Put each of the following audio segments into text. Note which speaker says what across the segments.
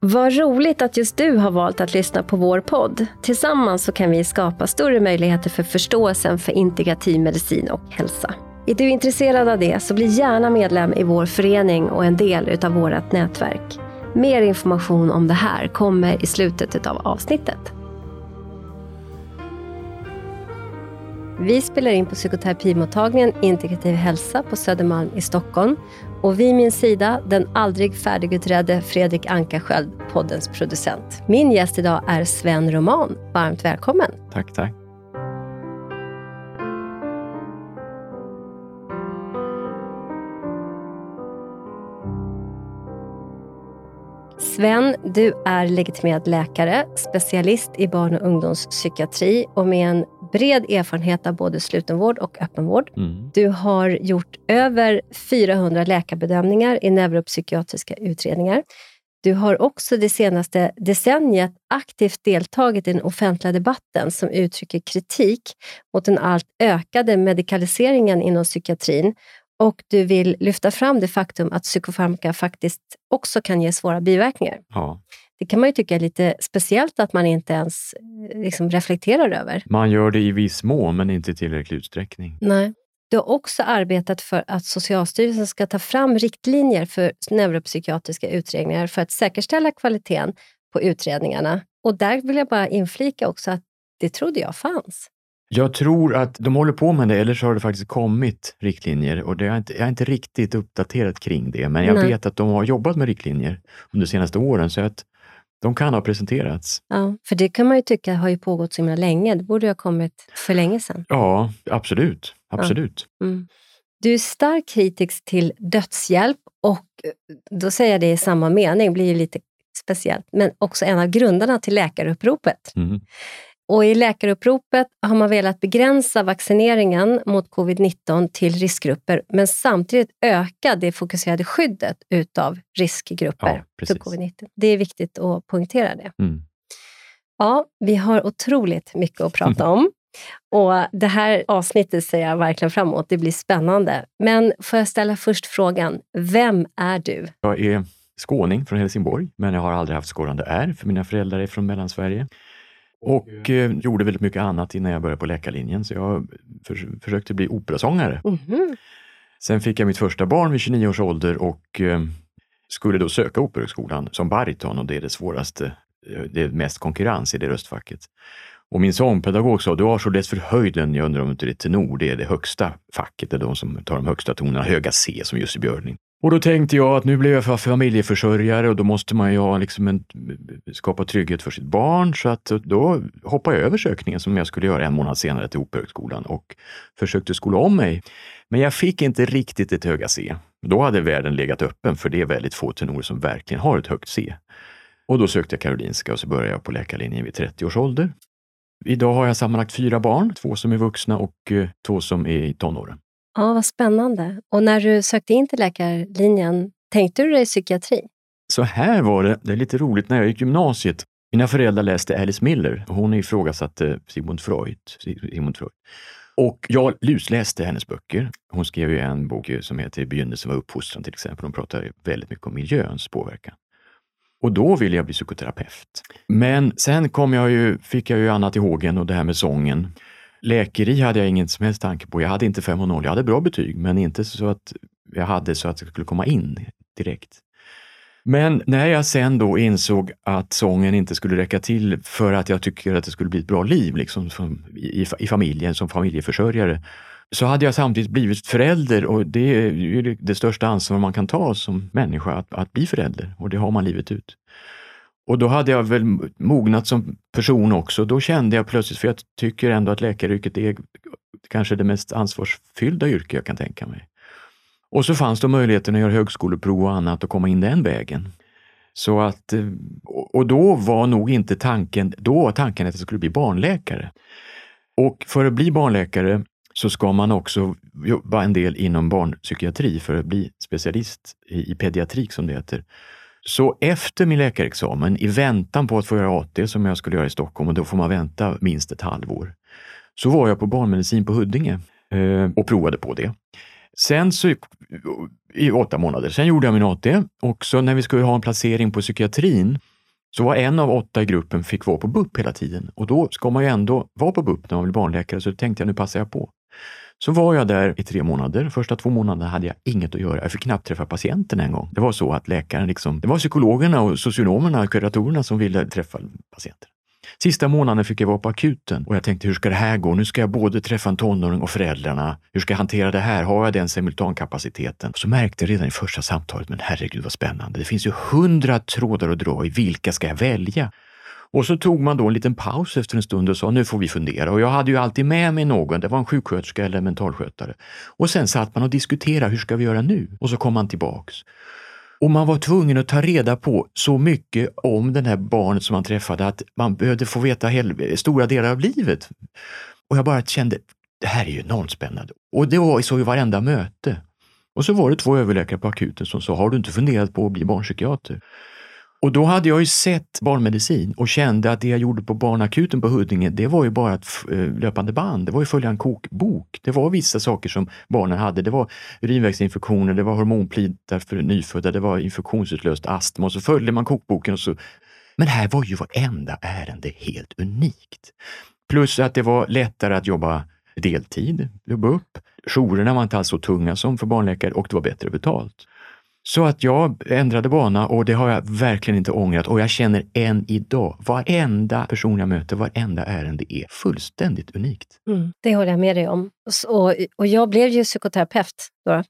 Speaker 1: Vad roligt att just du har valt att lyssna på vår podd. Tillsammans så kan vi skapa större möjligheter för förståelsen för integrativ medicin och hälsa. Är du intresserad av det så bli gärna medlem i vår förening och en del av vårt nätverk. Mer information om det här kommer i slutet av avsnittet. Vi spelar in på psykoterapimottagningen Integrativ hälsa på Södermalm i Stockholm. Och vid min sida, den aldrig färdigutredde Fredrik Ankarsköld, poddens producent. Min gäst idag är Sven Roman. Varmt välkommen.
Speaker 2: Tack, tack.
Speaker 1: Sven, du är legitimerad läkare, specialist i barn och ungdomspsykiatri och med en bred erfarenhet av både slutenvård och öppenvård. Mm. Du har gjort över 400 läkarbedömningar i neuropsykiatriska utredningar. Du har också det senaste decenniet aktivt deltagit i den offentliga debatten som uttrycker kritik mot den allt ökade medikaliseringen inom psykiatrin och du vill lyfta fram det faktum att psykofarmaka faktiskt också kan ge svåra biverkningar.
Speaker 2: Ja.
Speaker 1: Det kan man ju tycka är lite speciellt att man inte ens eh, liksom reflekterar över.
Speaker 2: Man gör det i viss mån, men inte i tillräcklig utsträckning.
Speaker 1: Nej. Du har också arbetat för att Socialstyrelsen ska ta fram riktlinjer för neuropsykiatriska utredningar för att säkerställa kvaliteten på utredningarna. Och där vill jag bara inflika också att det trodde jag fanns.
Speaker 2: Jag tror att de håller på med det, eller så har det faktiskt kommit riktlinjer och det är inte, jag är inte riktigt uppdaterat kring det, men jag Nej. vet att de har jobbat med riktlinjer under de senaste åren, så att de kan ha presenterats.
Speaker 1: Ja, för det kan man ju tycka har ju pågått så himla länge. Det borde ha kommit för länge sedan.
Speaker 2: Ja, absolut. absolut. Ja. Mm.
Speaker 1: Du är stark kritisk till dödshjälp och då säger jag det i samma mening, blir ju lite speciellt, men också en av grundarna till läkaruppropet. Mm. Och I läkaruppropet har man velat begränsa vaccineringen mot covid-19 till riskgrupper, men samtidigt öka det fokuserade skyddet utav riskgrupper ja, för covid-19. Det är viktigt att poängtera det. Mm. Ja, vi har otroligt mycket att prata om. Och Det här avsnittet ser jag verkligen fram emot. Det blir spännande. Men får jag ställa först frågan, vem är du?
Speaker 2: Jag är skåning från Helsingborg, men jag har aldrig haft skådande R, för mina föräldrar är från Mellansverige. Och eh, gjorde väldigt mycket annat innan jag började på läkarlinjen, så jag för, försökte bli operasångare. Mm -hmm. Sen fick jag mitt första barn vid 29 års ålder och eh, skulle då söka Operahögskolan som bariton och det är det svåraste, eh, det är mest konkurrens i det röstfacket. Och min sångpedagog sa, du har så lätt för höjden, jag undrar om inte det är tenor, det är det högsta facket, det är de som tar de högsta tonerna, höga C som Jussi Björling. Och då tänkte jag att nu blev jag familjeförsörjare och då måste man ju ha liksom en, skapa trygghet för sitt barn. Så att då hoppade jag över sökningen som jag skulle göra en månad senare till Operahögskolan och försökte skola om mig. Men jag fick inte riktigt ett höga C. Då hade världen legat öppen för det är väldigt få tenorer som verkligen har ett högt C. Och då sökte jag Karolinska och så började jag på läkarlinjen vid 30 års ålder. Idag har jag sammanlagt fyra barn, två som är vuxna och eh, två som är i tonåren.
Speaker 1: Ja, vad spännande. Och när du sökte in till läkarlinjen, tänkte du dig psykiatri?
Speaker 2: Så här var det, det är lite roligt, när jag gick gymnasiet. Mina föräldrar läste Alice Miller hon ifrågasatte Sigmund Freud. Sigmund Freud. Och jag lusläste hennes böcker. Hon skrev ju en bok som heter Begynnelsen var uppfostran till exempel. Hon pratar väldigt mycket om miljöns påverkan. Och då ville jag bli psykoterapeut. Men sen kom jag ju, fick jag ju annat i hågen och det här med sången. Läkeri hade jag ingen som helst tanke på. Jag hade inte 5 och 0. Jag hade bra betyg, men inte så att jag hade så att jag skulle komma in direkt. Men när jag sen då insåg att sången inte skulle räcka till för att jag tycker att det skulle bli ett bra liv liksom, som, i, i familjen som familjeförsörjare, så hade jag samtidigt blivit förälder och det är ju det största ansvar man kan ta som människa, att, att bli förälder och det har man livet ut. Och då hade jag väl mognat som person också. Då kände jag plötsligt, för jag tycker ändå att läkaryrket är kanske det mest ansvarsfyllda yrke jag kan tänka mig. Och så fanns det möjligheten att göra högskoleprov och annat och komma in den vägen. Så att, eh, och då var nog inte tanken, då var tanken att jag skulle bli barnläkare. Och för att bli barnläkare så ska man också jobba en del inom barnpsykiatri för att bli specialist i, i pediatrik som det heter. Så efter min läkarexamen, i väntan på att få göra AT som jag skulle göra i Stockholm, och då får man vänta minst ett halvår, så var jag på barnmedicin på Huddinge eh, och provade på det. Sen så, i åtta månader, sen gjorde jag min AT och så när vi skulle ha en placering på psykiatrin så var en av åtta i gruppen fick vara på BUP hela tiden och då ska man ju ändå vara på BUP när man blir barnläkare så tänkte jag nu passar jag på. Så var jag där i tre månader. Första två månaderna hade jag inget att göra. Jag fick knappt träffa patienten en gång. Det var så att läkaren, liksom, det var psykologerna och socionomerna, kuratorerna som ville träffa patienten. Sista månaden fick jag vara på akuten och jag tänkte, hur ska det här gå? Nu ska jag både träffa en tonåring och föräldrarna. Hur ska jag hantera det här? Har jag den simultankapaciteten? Så märkte jag redan i första samtalet, men herregud vad spännande. Det finns ju hundra trådar att dra i. Vilka ska jag välja? Och så tog man då en liten paus efter en stund och sa nu får vi fundera. Och jag hade ju alltid med mig någon, det var en sjuksköterska eller mentalskötare. Och sen satt man och diskuterade, hur ska vi göra nu? Och så kom man tillbaks. Och man var tvungen att ta reda på så mycket om den här barnet som man träffade att man behövde få veta stora delar av livet. Och jag bara kände, det här är ju enormt spännande. Och det var så i varenda möte. Och så var det två överläkare på akuten som sa, har du inte funderat på att bli barnpsykiater? Och då hade jag ju sett barnmedicin och kände att det jag gjorde på barnakuten på Huddinge, det var ju bara ett eh, löpande band. Det var ju följa en kokbok. Det var vissa saker som barnen hade. Det var urinvägsinfektioner, det var hormonplitar för nyfödda, det var infektionsutlöst astma och så följde man kokboken och så. Men här var ju varenda ärende helt unikt. Plus att det var lättare att jobba deltid, jobba upp. Jourerna var inte alls så tunga som för barnläkare och det var bättre betalt. Så att jag ändrade bana och det har jag verkligen inte ångrat och jag känner än idag, varenda person jag möter, varenda ärende är fullständigt unikt.
Speaker 1: Mm, det håller jag med dig om. Och, och jag blev ju psykoterapeut då.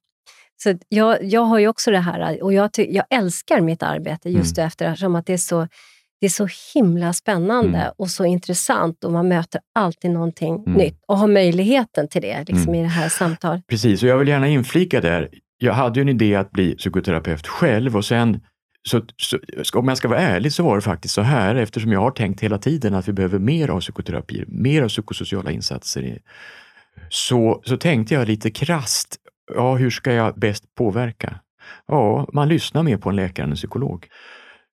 Speaker 1: Så jag, jag har ju också det här och jag, jag älskar mitt arbete just mm. eftersom att det är så det är så himla spännande mm. och så intressant och man möter alltid någonting mm. nytt och har möjligheten till det liksom, mm. i det här samtalet.
Speaker 2: Precis, och jag vill gärna inflika där jag hade ju en idé att bli psykoterapeut själv och sen så, så, om jag ska vara ärlig så var det faktiskt så här, eftersom jag har tänkt hela tiden att vi behöver mer av psykoterapi, mer av psykosociala insatser. Så, så tänkte jag lite krast, ja, hur ska jag bäst påverka? Ja, man lyssnar mer på en läkare än en psykolog.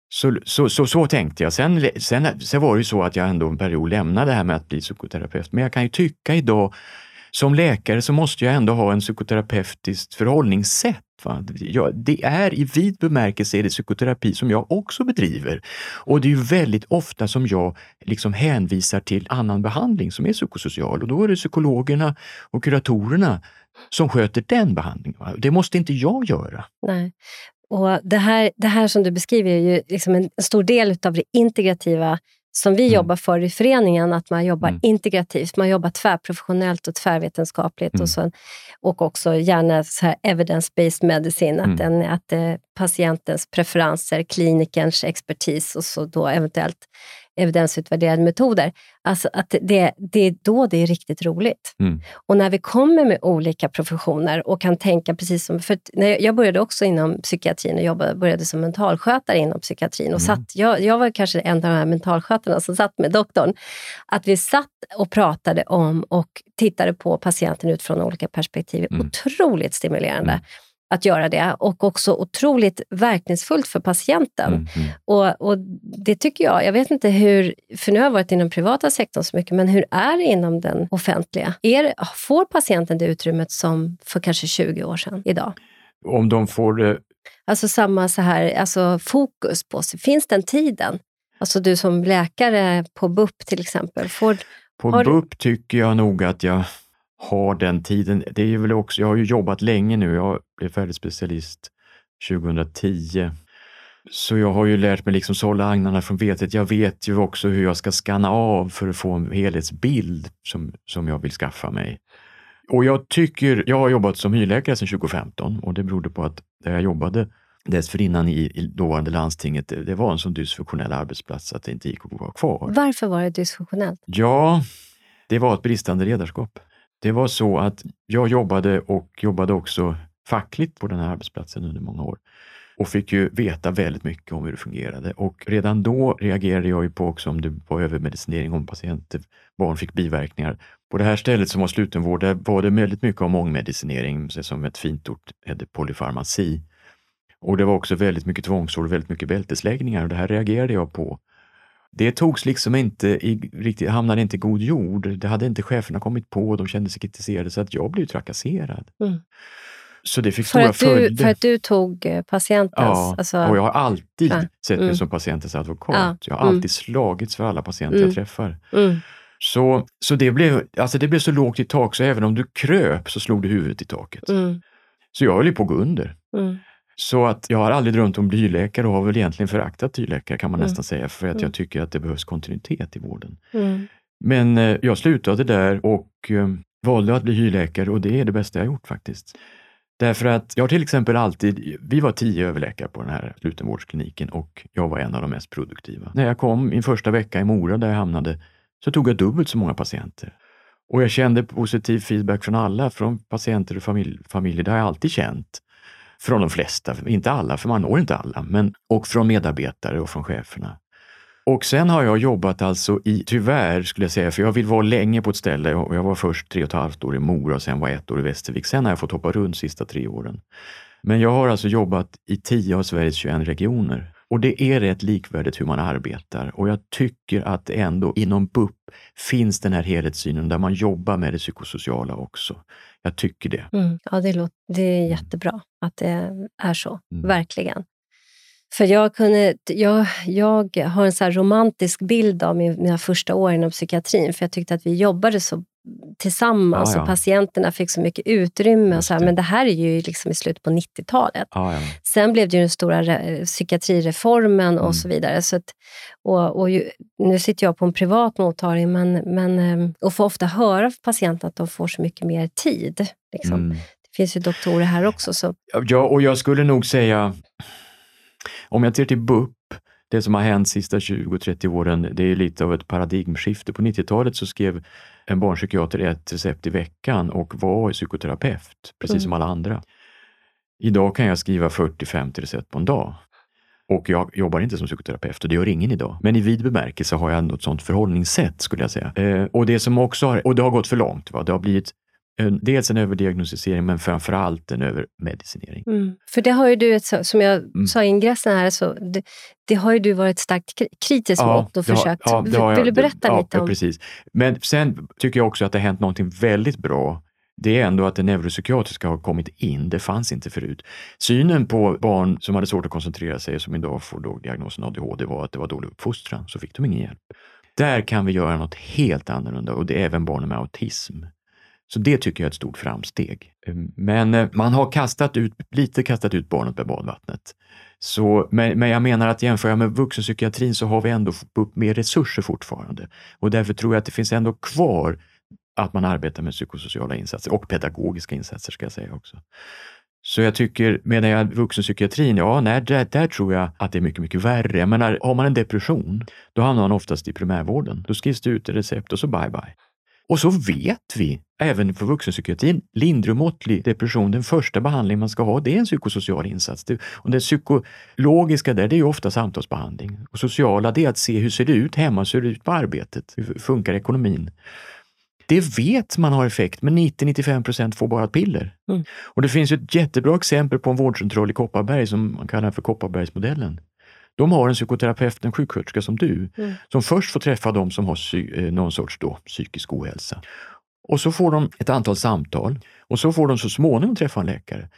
Speaker 2: Så, så, så, så, tänkte jag. Sen, sen, sen var det ju så att jag ändå en period lämnade det här med att bli psykoterapeut. Men jag kan ju tycka idag som läkare så måste jag ändå ha en psykoterapeutiskt förhållningssätt. Va? Ja, det är i vid bemärkelse är det psykoterapi som jag också bedriver. Och det är ju väldigt ofta som jag liksom hänvisar till annan behandling som är psykosocial och då är det psykologerna och kuratorerna som sköter den behandlingen. Va? Det måste inte jag göra.
Speaker 1: Nej. Och det, här, det här som du beskriver är ju liksom en stor del av det integrativa som vi mm. jobbar för i föreningen, att man jobbar mm. integrativt. Man jobbar tvärprofessionellt och tvärvetenskapligt mm. och, så, och också gärna så här evidence-based medicine, att, mm. den, att eh, patientens preferenser, klinikerns expertis och så då eventuellt evidensutvärderade metoder. Alltså att det, det är då det är riktigt roligt. Mm. Och när vi kommer med olika professioner och kan tänka precis som... För när jag började också inom psykiatrin och jobbade, började som mentalskötare inom psykiatrin. Och mm. satt, jag, jag var kanske en av de här mentalskötarna som satt med doktorn. Att vi satt och pratade om och tittade på patienten utifrån olika perspektiv. Mm. Otroligt stimulerande. Att göra det och också otroligt verkningsfullt för patienten. Mm, mm. Och, och, Det tycker jag, jag vet inte hur, för nu har jag varit inom privata sektorn så mycket, men hur är det inom den offentliga? Är, får patienten det utrymmet som för kanske 20 år sedan idag?
Speaker 2: Om de får det...
Speaker 1: Alltså samma så här, alltså fokus på sig, finns den tiden? Alltså du som läkare på BUP till exempel. Får,
Speaker 2: på BUP du... tycker jag nog att jag har den tiden. Det är väl också, jag har ju jobbat länge nu. Jag blev färdig specialist 2010. Så jag har ju lärt mig liksom sålla agnarna från vetet. Jag vet ju också hur jag ska skanna av för att få en helhetsbild som, som jag vill skaffa mig. Och jag tycker, jag har jobbat som hyrläkare sedan 2015 och det berodde på att där jag jobbade dessförinnan i, i dåvarande landstinget, det, det var en så dysfunktionell arbetsplats att det inte gick att vara kvar.
Speaker 1: Varför var det dysfunktionellt?
Speaker 2: Ja, det var ett bristande ledarskap. Det var så att jag jobbade och jobbade också fackligt på den här arbetsplatsen under många år och fick ju veta väldigt mycket om hur det fungerade. Och redan då reagerade jag ju på också om det var övermedicinering, om patienter, barn fick biverkningar. På det här stället som var slutenvård, där var det väldigt mycket om ångmedicinering, som ett fint ord hette polyfarmaci. Och det var också väldigt mycket tvångsvård och väldigt mycket bältesläggningar och det här reagerade jag på det togs liksom inte i, riktigt, hamnade inte i god jord. Det hade inte cheferna kommit på, de kände sig kritiserade så att jag blev trakasserad. Mm. Så det fick
Speaker 1: för
Speaker 2: stora följder.
Speaker 1: För att du tog eh, patientens...
Speaker 2: Ja,
Speaker 1: alltså,
Speaker 2: och jag har alltid
Speaker 1: Ja.
Speaker 2: sett mig
Speaker 1: Mm.
Speaker 2: som patientens advokat.
Speaker 1: Ja.
Speaker 2: Jag har
Speaker 1: Mm.
Speaker 2: alltid slagits för alla patienter
Speaker 1: Mm.
Speaker 2: jag träffar.
Speaker 1: mm,
Speaker 2: Så, så det, blev, alltså det blev så lågt i tak så även om du kröp så slog du huvudet i taket.
Speaker 1: mm,
Speaker 2: Så jag höll ju på att gå under.
Speaker 1: mm,
Speaker 2: Så att jag har aldrig drömt om blyläkare och har väl egentligen föraktat blyläkare kan man
Speaker 1: Mm.
Speaker 2: nästan säga för att
Speaker 1: Mm.
Speaker 2: jag tycker att det behövs kontinuitet i vården.
Speaker 1: mm,
Speaker 2: Men eh, jag slutade där och eh, valde att bli hyrläkare och det är det bästa jag gjort faktiskt. Därför att jag har till exempel alltid, vi var tio överläkare på den här slutenvårdskliniken och jag var en av de mest produktiva. När jag kom min första vecka i Mora där jag hamnade så tog jag dubbelt så många patienter. Och jag kände positiv feedback från alla, från patienter och familj, familjer, det har jag alltid känt. Från de flesta, inte alla, för man når inte alla, men och från medarbetare och från cheferna. Och sen har jag jobbat alltså i, tyvärr skulle jag säga, för jag vill vara länge på ett ställe och jag var först tre och ett halvt år i Mora och sen var jag ett år i Västervik. Sen har jag fått hoppa runt sista tre åren. Men jag har alltså jobbat i 10 av Sveriges 21 regioner. Och det är rätt likvärdigt hur man arbetar och jag tycker att ändå inom BUP finns den här helhetssynen där man jobbar med det psykosociala också. Jag tycker det.
Speaker 1: mm. Ja, det, låter, det är jättebra att det är så.
Speaker 2: Mm.
Speaker 1: Verkligen. För jag, kunde, jag, jag har en så här romantisk bild av min, mina första år inom psykiatrin, för jag tyckte att vi jobbade så tillsammans
Speaker 2: Ja, ja.
Speaker 1: och patienterna fick så mycket utrymme. Och så här, men det här är ju liksom i slutet på 90-talet.
Speaker 2: Ja, ja.
Speaker 1: Sen blev det ju den stora re- psykiatrireformen och
Speaker 2: Mm.
Speaker 1: så vidare. Så att, och, och ju, nu sitter jag på en privat mottagning men, men, eh, och får ofta höra för patienterna att de får så mycket mer tid. Liksom.
Speaker 2: Mm.
Speaker 1: Det finns ju doktorer här också. Så,
Speaker 2: Ja, och jag skulle nog säga, om jag ser till BUP, det som har hänt sista 20-30 åren, det är lite av ett paradigmskifte. På 90-talet så skrev en barnpsykiater ett recept i veckan och var psykoterapeut, precis
Speaker 1: Mm.
Speaker 2: som alla andra. Idag kan jag skriva 40-50 recept på en dag. Och jag jobbar inte som psykoterapeut och det gör ingen idag. Men i vid bemärkelse har jag ändå ett sånt förhållningssätt skulle jag säga. Eh, och det som också har, och det har gått för långt. Va? Det har blivit en, dels en överdiagnostisering men framförallt en övermedicinering.
Speaker 1: För det har ju du, ett, som jag
Speaker 2: Mm.
Speaker 1: sa i ingressen här, så det, det har ju du varit starkt kri- kritisk mot och
Speaker 2: det har-
Speaker 1: försökt.
Speaker 2: ja, det
Speaker 1: Vill
Speaker 2: jag-
Speaker 1: du berätta
Speaker 2: ja,
Speaker 1: lite
Speaker 2: ja,
Speaker 1: om...
Speaker 2: precis. Men sen tycker jag också att det har hänt någonting väldigt bra. Det är ändå att det neuropsykiatriska har kommit in. Det fanns inte förut. Synen på barn som hade svårt att koncentrera sig och som idag får då diagnosen ADHD var att det var dålig uppfostran, så fick de ingen hjälp. Där kan vi göra något helt annorlunda och det är även barn med autism. Så det tycker jag är ett stort framsteg. Ehm, men eh, man har kastat ut, lite kastat ut barnet med badvattnet. Så, men, men jag menar att jämför jag med vuxenpsykiatrin så har vi ändå mer resurser fortfarande. Och därför tror jag att det finns ändå kvar att man arbetar med psykosociala insatser och pedagogiska insatser ska jag säga också. Så jag tycker, medan jag vuxenpsykiatrin, ja, nej, där, där tror jag att det är mycket, mycket värre. Jag menar, har man en depression, då hamnar man oftast i primärvården. Då skrivs det ut ett recept och så bye bye. Och så vet vi, även för vuxenpsykiatrin, lindrig och måttlig depression, den första behandling man ska ha, det är en psykosocial insats. Det, och det psykologiska där, det är ju ofta samtalsbehandling. Och sociala, det är att se hur ser det ut hemma, hur ser det ut på arbetet, hur funkar ekonomin? Det vet man har effekt, men 90-95 procent får bara ett piller.
Speaker 1: Mm.
Speaker 2: Och det finns ett jättebra exempel på en vårdcentral i Kopparberg som man kallar för Kopparbergsmodellen. De har en psykoterapeut, en sjuksköterska som du,
Speaker 1: Mm.
Speaker 2: som först får träffa de som har psy- eh, någon sorts då, psykisk ohälsa. Och så får de ett antal samtal och så får de så småningom träffa en läkare.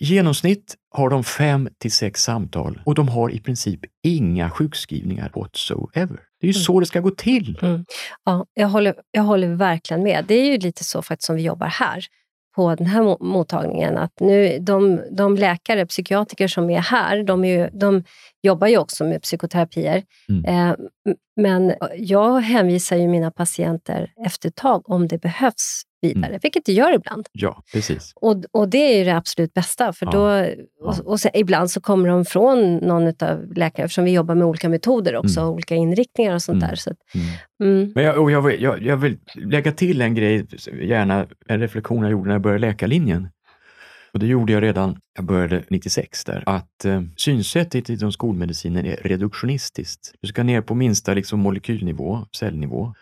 Speaker 2: I genomsnitt har de fem till sex samtal och de har i princip inga sjukskrivningar whatsoever. Det är ju
Speaker 1: Mm.
Speaker 2: så det ska gå till.
Speaker 1: Mm. Ja, jag håller, jag håller verkligen med. Det är ju lite så faktiskt som vi jobbar här på den här mo- mottagningen. Att nu, de, de läkare, psykiatriker som är här, de, är ju, de jobbar ju också med psykoterapier.
Speaker 2: Mm.
Speaker 1: Eh, men jag hänvisar ju mina patienter efter ett tag om det behövs vidare,
Speaker 2: Mm.
Speaker 1: vilket det gör ibland.
Speaker 2: Ja, precis.
Speaker 1: Och, och det är ju det absolut bästa. För
Speaker 2: Ja.
Speaker 1: då, och, och sen, ibland så kommer de från någon av läkarna, eftersom vi jobbar med olika metoder också,
Speaker 2: Mm.
Speaker 1: olika inriktningar och sånt
Speaker 2: Mm.
Speaker 1: där. Så att,
Speaker 2: Mm.
Speaker 1: mm,
Speaker 2: Men jag, och jag, vill, jag, jag vill lägga till en grej, gärna en reflektion jag gjorde när jag började läkarlinjen. Och det gjorde jag redan, jag började 96 där, att eh, synsättet inom skolmedicinen är reduktionistiskt. Du ska ner på minsta liksom, molekylnivå, cellnivå.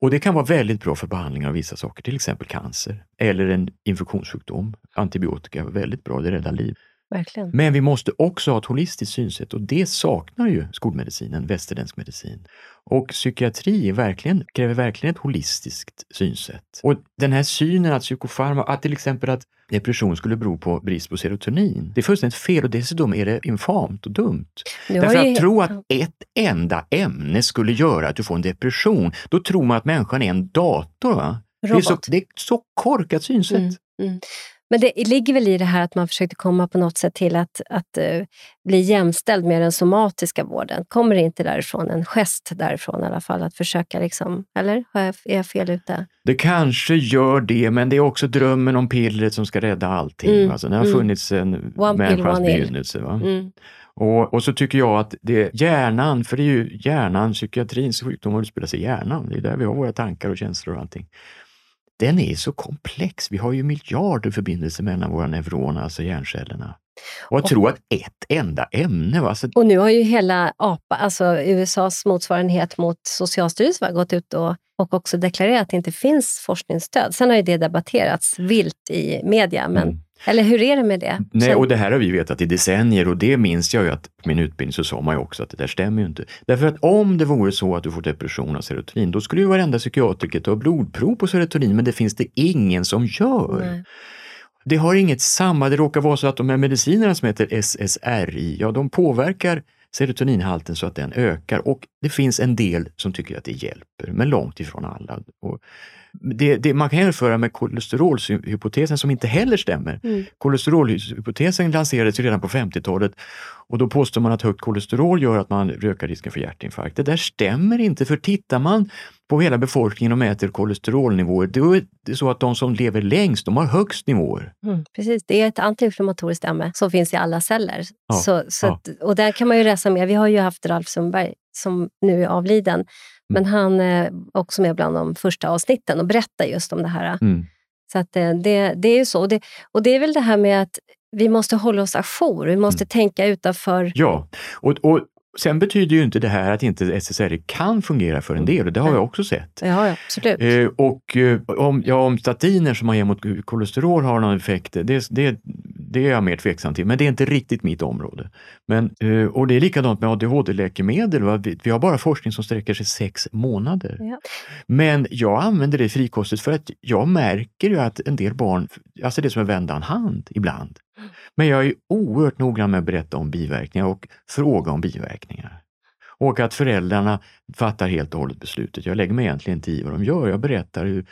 Speaker 2: Och det kan vara väldigt bra för behandling av vissa saker, till exempel cancer eller en infektionssjukdom. Antibiotika är väldigt bra, det räddar liv
Speaker 1: verkligen.
Speaker 2: Men vi måste också ha ett holistiskt synsätt och det saknar ju skolmedicinen, västerländsk medicin. Och psykiatri verkligen, kräver verkligen ett holistiskt synsätt. Och den här synen att psykofarma, att till exempel att depression skulle bero på brist på serotonin. Det är fullständigt fel och dessutom är det infamt och dumt. Därför att ju... tro att ett enda ämne skulle göra att du får en depression, då tror man att människan är en dator. Va? Det är, så, det är så korkat synsätt. Mm, mm.
Speaker 1: Men det ligger väl i det här att man försökte komma på något sätt till att, att uh, bli jämställd med den somatiska vården. Kommer det inte därifrån, en gest därifrån i alla fall, att försöka liksom, eller är jag fel ute?
Speaker 2: Det kanske gör det, men det är också drömmen om pillret som ska rädda allting. Mm. Alltså, det har mm. funnits sen människans begynnelse. Mm. Och, och, så tycker jag att det är hjärnan, för det är ju hjärnan, psykiatrins sjukdomar utspelar sig i hjärnan. Det är där vi har våra tankar och känslor och allting den är så komplex. Vi har ju miljarder förbindelser mellan våra neuroner, alltså hjärncellerna. Och att tro att ett enda ämne... Alltså...
Speaker 1: Och nu har ju hela APA, alltså USAs motsvarighet mot Socialstyrelsen, gått ut och, och också deklarerat att det inte finns forskningsstöd. Sen har ju det debatterats vilt i media, men mm. Eller hur är det med det?
Speaker 2: Nej, och det här har vi vetat i decennier och det minns jag ju att på min utbildning så sa man ju också att det där stämmer ju inte. Därför att om det vore så att du får depression av serotonin, då skulle ju varenda psykiatriker ta blodprov på serotonin, men det finns det ingen som gör. Nej. Det har inget samma, det råkar vara så att de här medicinerna som heter SSRI, ja de påverkar serotoninhalten så att den ökar och det finns en del som tycker att det hjälper, men långt ifrån alla. Och det, det, man kan jämföra med kolesterolhypotesen som inte heller stämmer. Mm. Kolesterolhypotesen lanserades redan på 50-talet och då påstår man att högt kolesterol gör att man ökar risken för hjärtinfarkt. Det där stämmer inte, för tittar man på hela befolkningen och mäter kolesterolnivåer, då är det så att de som lever längst, de har högst nivåer.
Speaker 1: Mm, precis, det är ett antiinflammatoriskt ämne som finns i alla celler. Ja, så, så ja. att, och där kan man ju läsa mer. Vi har ju haft Ralf Sundberg som nu är avliden, men mm. han är också med bland de första avsnitten och berättar just om det här. Mm. Så att det, det, det är ju så. Och det, och det är väl det här med att vi måste hålla oss ajour, vi måste mm. tänka utanför...
Speaker 2: Ja, och, och Sen betyder ju inte det här att inte SSRI kan fungera för en del och det har jag också sett.
Speaker 1: Ja, ja absolut.
Speaker 2: Eh, och eh, om, ja, om statiner som man ger mot kolesterol har någon effekt, det, det, det är jag mer tveksam till, men det är inte riktigt mitt område. Men, eh, och det är likadant med ADHD-läkemedel. Vi, vi har bara forskning som sträcker sig sex månader. Ja. Men jag använder det frikostigt för att jag märker ju att en del barn, alltså det är som en vändan hand ibland. Men jag är oerhört noggrann med att berätta om biverkningar och fråga om biverkningar. Och att föräldrarna fattar helt och hållet beslutet. Jag lägger mig egentligen inte i vad de gör. Jag berättar hur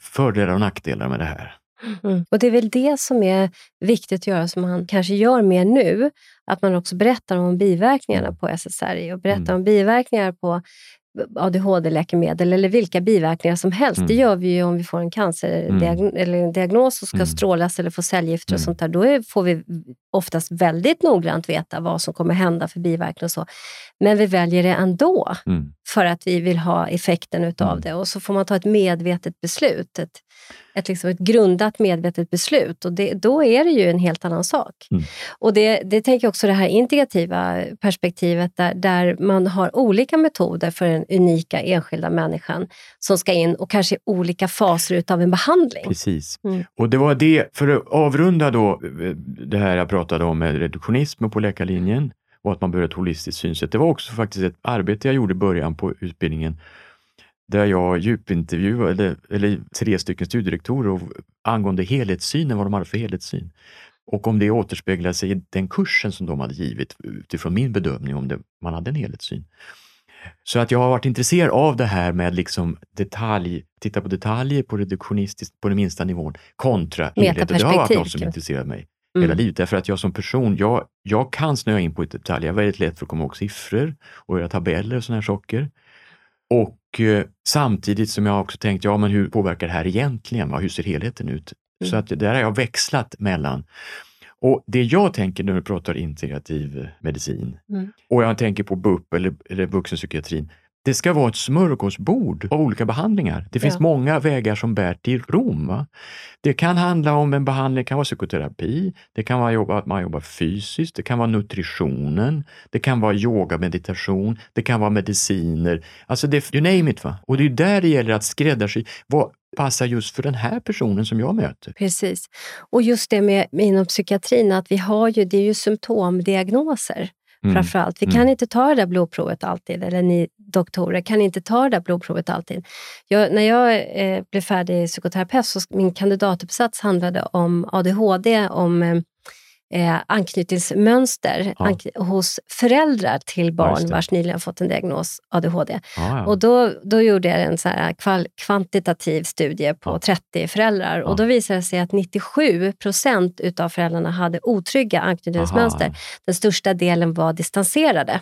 Speaker 2: fördelar och nackdelar med det här.
Speaker 1: Mm. Och det är väl det som är viktigt att göra, som man kanske gör mer nu. Att man också berättar om biverkningarna på SSRI och berättar mm. om biverkningar på ADHD-läkemedel eller vilka biverkningar som helst. Mm. Det gör vi ju om vi får en cancerdiagnos mm. eller en diagnos och ska mm. strålas eller få cellgifter och mm. sånt där. Då är, får vi oftast väldigt noggrant veta vad som kommer hända för biverkningar och så. Men vi väljer det ändå mm. för att vi vill ha effekten utav mm. det och så får man ta ett medvetet beslut. Ett, ett, liksom ett grundat medvetet beslut och det, då är det ju en helt annan sak. Mm. Och det, det tänker jag också det här integrativa perspektivet där, där man har olika metoder för den unika enskilda människan som ska in och kanske olika faser utav en behandling.
Speaker 2: Precis. Mm. Och det var det, för att avrunda då det här jag pratade om med reduktionism på läkarlinjen och att man behöver ett holistiskt synsätt. Det var också faktiskt ett arbete jag gjorde i början på utbildningen där jag djupintervjuade eller tre stycken studierektorer angående helhetssynen, vad de hade för helhetssyn. Och om det återspeglar sig i den kursen som de hade givit utifrån min bedömning om det, man hade en helhetssyn. Så att jag har varit intresserad av det här med liksom detalj, titta på detaljer på reduktionistiskt på den minsta nivån kontra helhet. Det har varit något som intresserat mig mm. hela livet. Därför att jag som person, jag, jag kan snöa in på ett detalj. Jag är väldigt lätt för att komma ihåg siffror och göra tabeller och sådana här saker. Och eh, samtidigt som jag också tänkt, ja men hur påverkar det här egentligen? Va? Hur ser helheten ut? Mm. Så att där har jag växlat mellan. Och det jag tänker när du pratar integrativ medicin mm. och jag tänker på BUP eller, eller vuxenpsykiatrin, det ska vara ett smörgåsbord av olika behandlingar. Det finns ja. många vägar som bär till Rom. Va? Det kan handla om en behandling, det kan vara psykoterapi, det kan vara att man jobbar fysiskt, det kan vara nutritionen, det kan vara yoga, meditation, det kan vara mediciner. Alltså, det, you name it. Va? Och det är där det gäller att skräddarsy. Vad, passar just för den här personen som jag möter.
Speaker 1: Precis. Och just det med, med inom psykiatrin, att vi har ju, det är ju symptomdiagnoser. Mm. Framförallt. Vi mm. kan inte ta det där blodprovet alltid, eller ni doktorer kan inte ta det där blodprovet alltid. Jag, när jag eh, blev färdig psykoterapeut, så min kandidatuppsats handlade om ADHD, om eh, eh, anknytningsmönster ja. ank hos föräldrar till barn ja, vars nyligen fått en diagnos ADHD. Ja, och då, då gjorde jag en så kvantitativ studie på 30 föräldrar och då visade det sig att 97 procent utav föräldrarna hade otrygga anknytningsmönster. Aha. Den största delen var distanserade.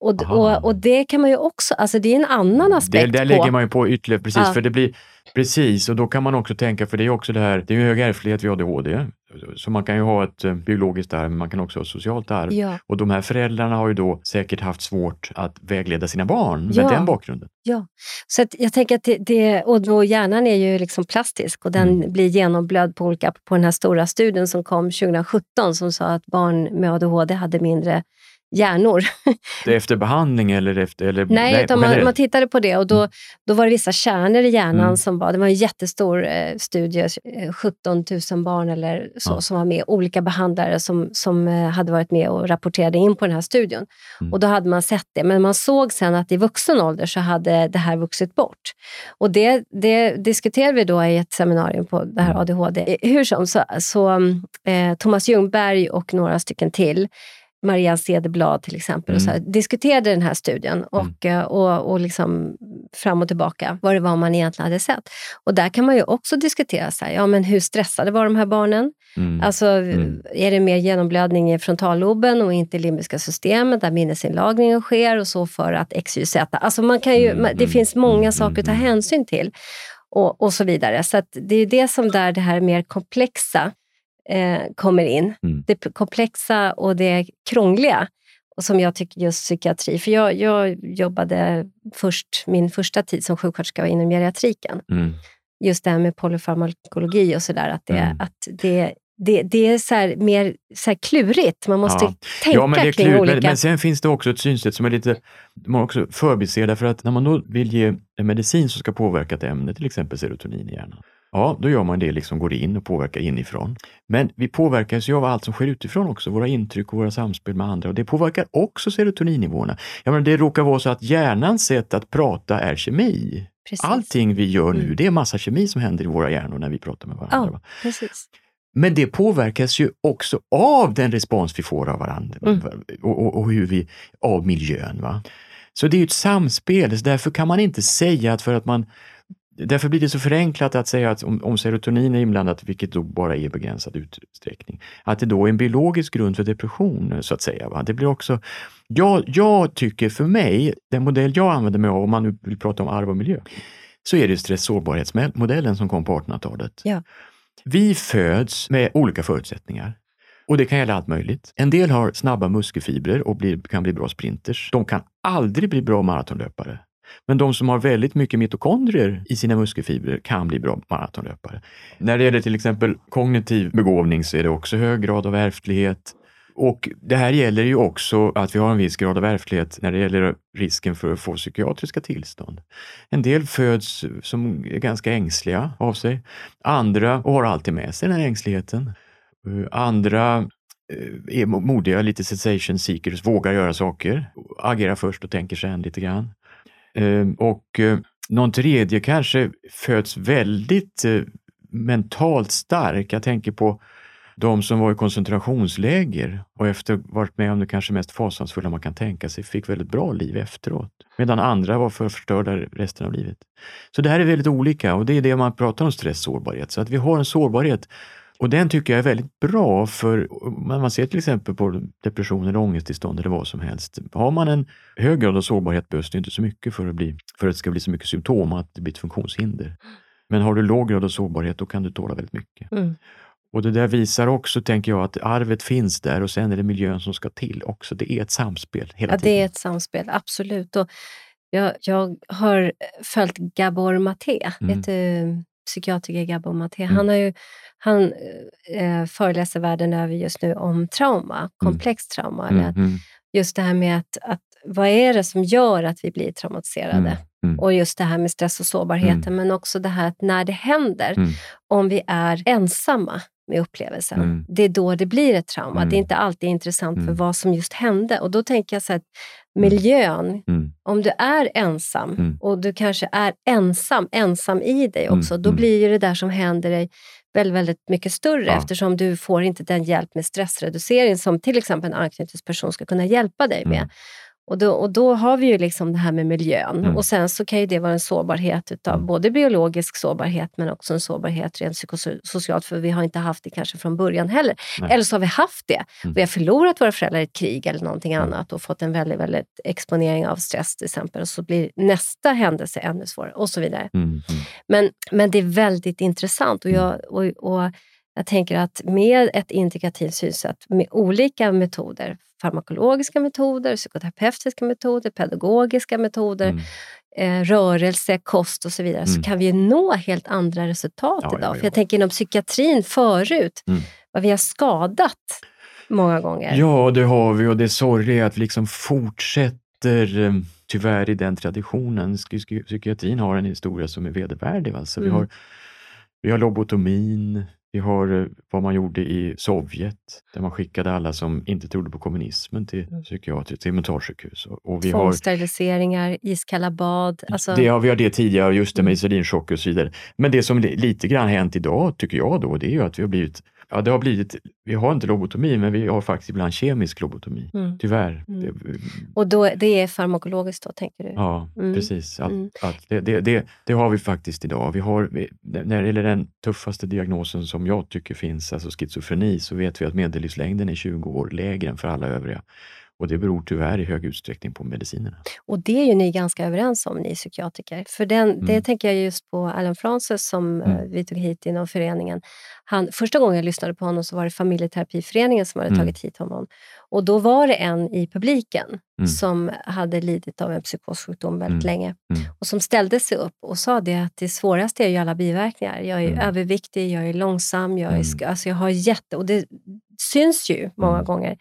Speaker 1: Och, och, och, det kan man ju också, alltså det är en annan aspekt.
Speaker 2: Det, där lägger man ju på ytterligare, precis, för det blir Precis, och då kan man också tänka, för det är också det här, det är ju hög ärftlighet vid ADHD, så man kan ju ha ett eh, biologiskt arv, men man kan också ha ett socialt arv. Ja. Och de här föräldrarna har ju då säkert haft svårt att vägleda sina barn med ja. den bakgrunden.
Speaker 1: Ja, så jag tänker att det, det, och då hjärnan är ju liksom plastisk och den mm. blir genomblöd på olika, på den här stora studien som kom 2017 som sa att barn med ADHD hade mindre hjärnor.
Speaker 2: Det efter behandling eller efter... Eller,
Speaker 1: nej, nej utan man, man, tittade på det och då, mm. då var det vissa kärnor i hjärnan mm. som var... Det var en jättestor eh, studie, 17 eh, 000 barn eller så, ja. som var med. Olika behandlare som, som eh, hade varit med och rapporterade in på den här studien. Mm. Och då hade man sett det, men man såg sen att i vuxen ålder så hade det här vuxit bort. Och det, det diskuterade vi då i ett seminarium på det här mm. ADHD. Hur som, så, så eh, Thomas Ljungberg och några stycken till Marianne Cederblad till exempel, mm. och här, diskuterade den här studien mm. och, mm. och, och liksom fram och tillbaka vad det var man egentligen hade sett. Och där kan man ju också diskutera, så här, ja, men hur stressade var de här barnen? Mm. Alltså, mm. Är det mer genomblödning i frontalloben och inte i limbiska systemet där minnesinlagringen sker och så för att XYZ. Alltså man kan ju, mm. det finns många saker att ta hänsyn till. Och, och så vidare. Så det är det som där det här mer komplexa eh, kommer in. Mm. Det komplexa och det krångliga. Och som jag tycker just psykiatri, för jag, jag jobbade först, min första tid som sjuksköterska inom geriatriken. Mm. Just det här med polyfarmakologi och sådär, att, det, mm. att det, det, det är så mer så klurigt. Man måste ja. tänka
Speaker 2: ja, men det är
Speaker 1: kring
Speaker 2: klurigt,
Speaker 1: olika...
Speaker 2: Men, men sen finns det också ett synsätt som är lite, man också förbiser, därför att när man då vill ge en medicin som ska påverka ett ämne, till exempel serotonin i hjärnan, Ja, då gör man det, liksom går in och påverkar inifrån. Men vi påverkas ju av allt som sker utifrån också, våra intryck och våra samspel med andra och det påverkar också serotoninnivåerna. Jag menar, det råkar vara så att hjärnans sätt att prata är kemi. Precis. Allting vi gör nu, mm. det är massa kemi som händer i våra hjärnor när vi pratar med varandra.
Speaker 1: Ja, precis.
Speaker 2: Men det påverkas ju också av den respons vi får av varandra mm. och, och, och, hur vi, av miljön. Va? Så det är ett samspel, så därför kan man inte säga att för att man Därför blir det så förenklat att säga att om, om serotonin är inblandat, vilket då bara är i begränsad utsträckning, att det då är en biologisk grund för depression, så att säga. Va? Det blir också, jag, jag tycker för mig, den modell jag använder mig av, om man nu vill prata om arv och miljö, så är det stress-sårbarhetsmodellen som kom på 1800-talet.
Speaker 1: Ja.
Speaker 2: Vi föds med olika förutsättningar. Och det kan gälla allt möjligt. En del har snabba muskelfibrer och blir, kan bli bra sprinters. De kan aldrig bli bra maratonlöpare. Men de som har väldigt mycket mitokondrier i sina muskelfibrer kan bli bra maratonlöpare. När det gäller till exempel kognitiv begåvning så är det också hög grad av ärftlighet. Och det här gäller ju också att vi har en viss grad av ärftlighet när det gäller risken för att få psykiatriska tillstånd. En del föds som är ganska ängsliga av sig. Andra har alltid med sig den här ängsligheten. Andra eh, är modiga, lite sensation seekers, vågar göra saker, agerar först och tänker sen lite grann. Ehm, och eh, någon tredje kanske föds väldigt eh, mentalt stark. Jag tänker på de som var i koncentrationsläger och efter varit med om det kanske mest fasansfulla man kan tänka sig, fick väldigt bra liv efteråt. Medan andra var för förstörda resten av livet. Så det här är väldigt olika och det är det man pratar om stress sårbarhet. Så att vi har en sårbarhet och den tycker jag är väldigt bra för man ser till exempel på depression eller ångesttillstånd eller vad som helst. Har man en hög grad av sårbarhet behövs det inte så mycket för att, bli, för att det ska bli så mycket symptom att det blir ett funktionshinder. Men har du låg grad av sårbarhet då kan du tåla väldigt mycket. Mm. Och det där visar också, tänker jag, att arvet finns där och sen är det miljön som ska till också. Det är ett samspel hela
Speaker 1: ja,
Speaker 2: tiden.
Speaker 1: det är ett samspel, absolut. Och jag, jag har följt Gabor Maté, mm. vet du psykiatriker Gabor Maté. Mm. Han har ju han eh, föreläser världen över just nu om trauma, mm. komplext trauma. Mm. Eller mm. just det här med att, att, vad är det som gör att vi blir traumatiserade? Mm. Mm. Och just det här med stress och sårbarheten, mm. men också det här att när det händer, mm. om vi är ensamma med upplevelsen, mm. det är då det blir ett trauma. Det är inte alltid intressant för vad som just hände. Och då tänker jag så att miljön, om du är ensam och du kanske är ensam, ensam i dig också, då blir ju det där som händer dig väldigt, väldigt mycket större ja. eftersom du får inte den hjälp med stressreducering som till exempel en anknytningsperson ska kunna hjälpa dig med. Och då, och då har vi ju liksom det här med miljön. Mm. Och sen så kan ju det vara en sårbarhet utav mm. både biologisk sårbarhet men också en sårbarhet rent psykosocialt för vi har inte haft det kanske från början heller. Nej. Eller så har vi haft det. Mm. Vi har förlorat våra föräldrar i ett krig eller någonting mm. annat och fått en väldigt, väldigt exponering av stress till exempel. Och så blir nästa händelse ännu svårare och så vidare. Mm, mm. Men, men det är väldigt intressant och jag, och, och jag tänker att med ett integrativt synsätt med olika metoder, farmakologiska metoder, psykoterapeutiska metoder, pedagogiska metoder, mm. eh, rörelse, kost och så vidare, mm. så kan vi nå helt andra resultat ja, idag. Ja, ja. För jag tänker inom psykiatrin förut, mm. vad vi har skadat många gånger.
Speaker 2: Ja, det har vi och det sorgliga är att vi liksom fortsätter eh, tyvärr i den traditionen. Psykiatrin har en historia som är vedervärdig. Alltså. Vi, mm. har, vi har lobotomin, vi har eh, vad man gjorde i Sovjet, där man skickade alla som inte trodde på kommunismen till mm. psykiatriskt, till mentalsjukhus.
Speaker 1: Och vi Tvångssteriliseringar, iskalla bad.
Speaker 2: Alltså... Det, ja, vi har det tidigare, just det med mm. insulinchock och så vidare. Men det som lite grann hänt idag, tycker jag då, det är ju att vi har blivit Ja, det har blivit, vi har inte lobotomi, men vi har faktiskt ibland kemisk lobotomi. Mm. Tyvärr. Mm. Det,
Speaker 1: och då, det är farmakologiskt då, tänker du?
Speaker 2: Ja, mm. precis. Att, mm. att det, det, det, det, har vi faktiskt idag. Vi har, när det gäller den tuffaste diagnosen som jag tycker finns, alltså schizofreni, så vet vi att medellivslängden är 20 år lägre än för alla övriga. Och det beror tyvärr i hög utsträckning på medicinerna.
Speaker 1: Och det är ju ni ganska överens om, ni psykiatriker. För den, mm. det tänker jag just på Alan Frances som eh, mm. vi tog hit inom föreningen. Han, första gången jag lyssnade på honom så var det familjeterapiföreningen som hade mm. tagit hit honom. Och då var det en i publiken mm. som hade lidit av en psykossjukdom väldigt mm. länge mm. och som ställde sig upp och sa det att det svåraste är ju alla biverkningar. Jag är överviktig, jag är långsam, jag, är, alltså jag har jätte... Och det syns ju många gånger.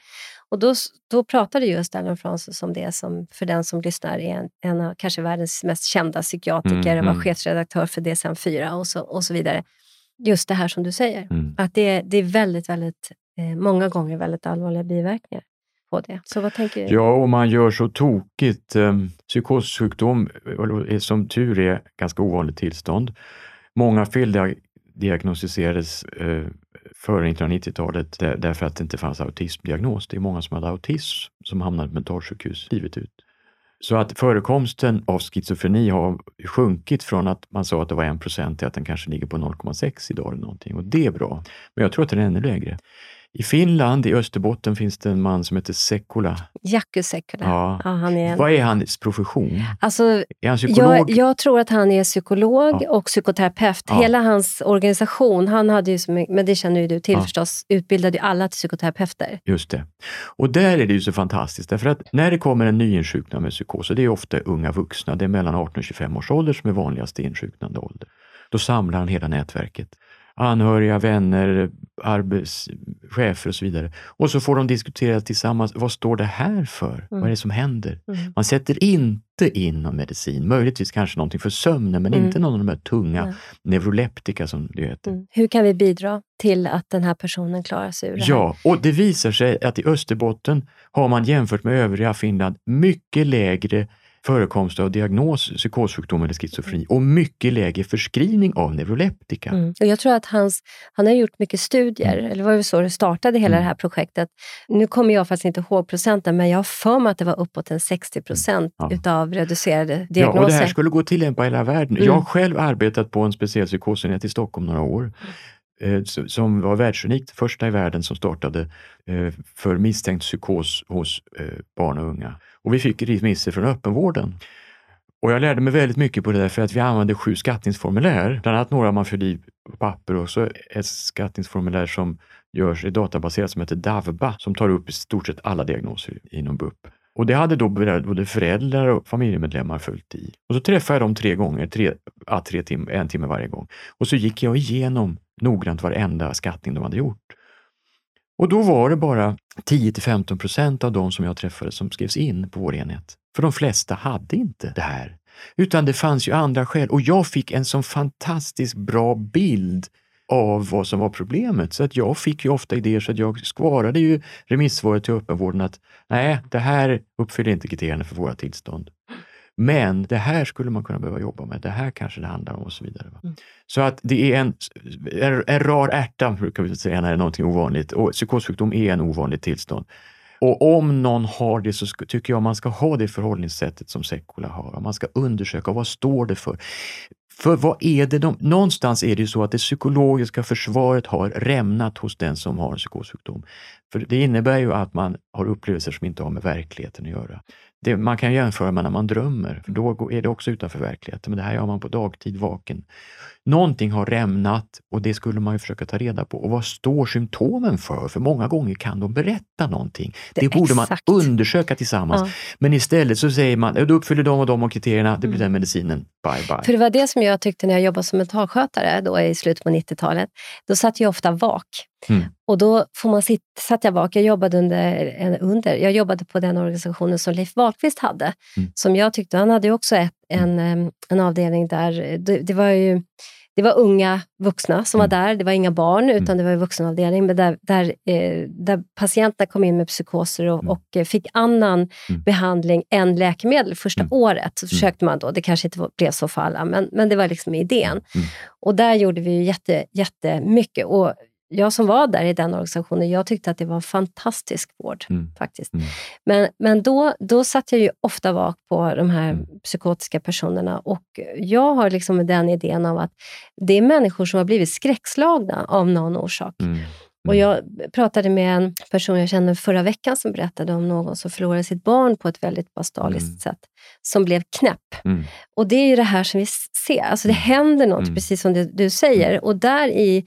Speaker 1: Och då, då pratade just Alan Francis om det som, för den som lyssnar, är en, en av kanske världens mest kända psykiatriker mm, och var mm. chefredaktör för DSM-4 och så, och så vidare. Just det här som du säger, mm. att det, det är väldigt, väldigt, eh, många gånger väldigt allvarliga biverkningar på det. Så vad tänker du?
Speaker 2: Ja, om man gör så tokigt. Eh, psykossjukdom, är som tur är, ganska ovanligt tillstånd. Många feldiagnostiserades eh, före 1990-talet därför att det inte fanns autismdiagnos. Det är många som hade autism som hamnade på mentalsjukhus livet ut. Så att förekomsten av schizofreni har sjunkit från att man sa att det var 1% till att den kanske ligger på 0,6 idag eller någonting och det är bra. Men jag tror att den är ännu lägre. I Finland, i Österbotten, finns det en man som heter Sekula.
Speaker 1: Jaku Sekula.
Speaker 2: Ja. ja han är en... Vad är hans profession?
Speaker 1: Alltså, är han psykolog? Jag, jag tror att han är psykolog ja. och psykoterapeut. Ja. Hela hans organisation, han hade ju, men det känner ju du till förstås, utbildade ju alla till psykoterapeuter.
Speaker 2: Just det. Och där är det ju så fantastiskt, därför att när det kommer en nyinsjuknad med psykos, och det är ofta unga vuxna, det är mellan 18 och 25 års ålder som är vanligaste insjuknande ålder, då samlar han hela nätverket anhöriga, vänner, arbetschefer och så vidare. Och så får de diskutera tillsammans, vad står det här för? Mm. Vad är det som händer? Mm. Man sätter inte in någon medicin, möjligtvis kanske någonting för sömnen, men mm. inte någon av de här tunga mm. neuroleptika som det heter. Mm.
Speaker 1: Hur kan vi bidra till att den här personen klarar sig ur det
Speaker 2: här? Ja, och det visar sig att i Österbotten har man jämfört med övriga Finland mycket lägre förekomst av diagnos psykossjukdom eller schizofreni och mycket lägre förskrivning av neuroleptika. Mm.
Speaker 1: Och jag tror att hans, han har gjort mycket studier, mm. eller var det så det startade hela mm. det här projektet. Nu kommer jag faktiskt inte ihåg procenten, men jag har för mig att det var uppåt en 60 procent ja. utav reducerade diagnoser.
Speaker 2: Ja, och det här skulle gå att tillämpa i hela världen. Jag har mm. själv arbetat på en speciell psykosenhet i Stockholm några år eh, Eh, som var världsunikt, första i världen som startade eh, för misstänkt psykos hos eh, barn och unga. Och vi fick remisser från öppenvården. Och jag lärde mig väldigt mycket på det där för att vi använde sju skattningsformulär, bland annat några man fyllde i papper och så ett skattningsformulär som görs i databaserat som heter DAVBA som tar upp i stort sett alla diagnoser inom BUP. Och det hade då både föräldrar och familjemedlemmar följt i. Och så träffade jag dem tre gånger, tre, tre tim, en timme varje gång. Och så gick jag igenom noggrant varenda skattning de hade gjort. Och då var det bara 10 till 15 procent av de som jag träffade som skrevs in på vår enhet. För de flesta hade inte det här. Utan det fanns ju andra skäl och jag fick en sån fantastiskt bra bild av vad som var problemet. Så att jag fick ju ofta idéer så att jag skvarade ju remissvaret till öppenvården att nej, det här uppfyller inte kriterierna för våra tillstånd. Men det här skulle man kunna behöva jobba med. Det här kanske det handlar om och så vidare. Mm. Så att det är en, en, en rar ärta, brukar vi säga, när det är någonting ovanligt. Och psykossjukdom är en ovanligt tillstånd. Och om någon har det så tycker jag man ska ha det förhållningssättet som Sekula har. Man ska undersöka vad står det för. För vad är det de, någonstans är det ju så att det psykologiska försvaret har rämnat hos den som har en psykossjukdom. För det innebär ju att man har upplevelser som inte har med verkligheten att göra. Det, man kan jämföra med när man drömmer, för då är det också utanför verkligheten, men det här gör man på dagtid vaken. Någonting har rämnat och det skulle man ju försöka ta reda på. Och vad står symptomen för? För många gånger kan de berätta någonting. Det, det borde exakt. man undersöka tillsammans. Ja. Men istället så säger man, du uppfyller de och de kriterierna, det blir mm. den medicinen, bye bye.
Speaker 1: För det var det som jag tyckte när jag jobbade som mentalskötare då i slutet på 90-talet. Då satt jag ofta vak. Mm. Och då får man sitt, satt jag bak. Jag jobbade, under, under, jag jobbade på den organisationen som Leif Wahlqvist hade. Mm. Som jag tyckte, han hade också ett, en, en avdelning där, det, det var ju det var unga vuxna som var mm. där. Det var inga barn, mm. utan det var en vuxenavdelning. Men där, där, eh, där patienterna kom in med psykoser och, mm. och eh, fick annan mm. behandling än läkemedel första mm. året. Så försökte man då. Det kanske inte blev så för alla, men, men det var liksom idén. Och där gjorde vi jätte, jättemycket. Och jag som var där i den organisationen, jag tyckte att det var en fantastisk vård. Mm. faktiskt. Mm. Men, men då, då satt jag ju ofta vak på de här mm. psykotiska personerna och jag har liksom den idén av att det är människor som har blivit skräckslagna av någon orsak. Mm. Och mm. jag pratade med en person jag kände förra veckan som berättade om någon som förlorade sitt barn på ett väldigt bastaliskt mm. sätt, som blev knäpp. Mm. Och det är ju det här som vi ser, alltså det händer något, precis som du, du säger. Och där i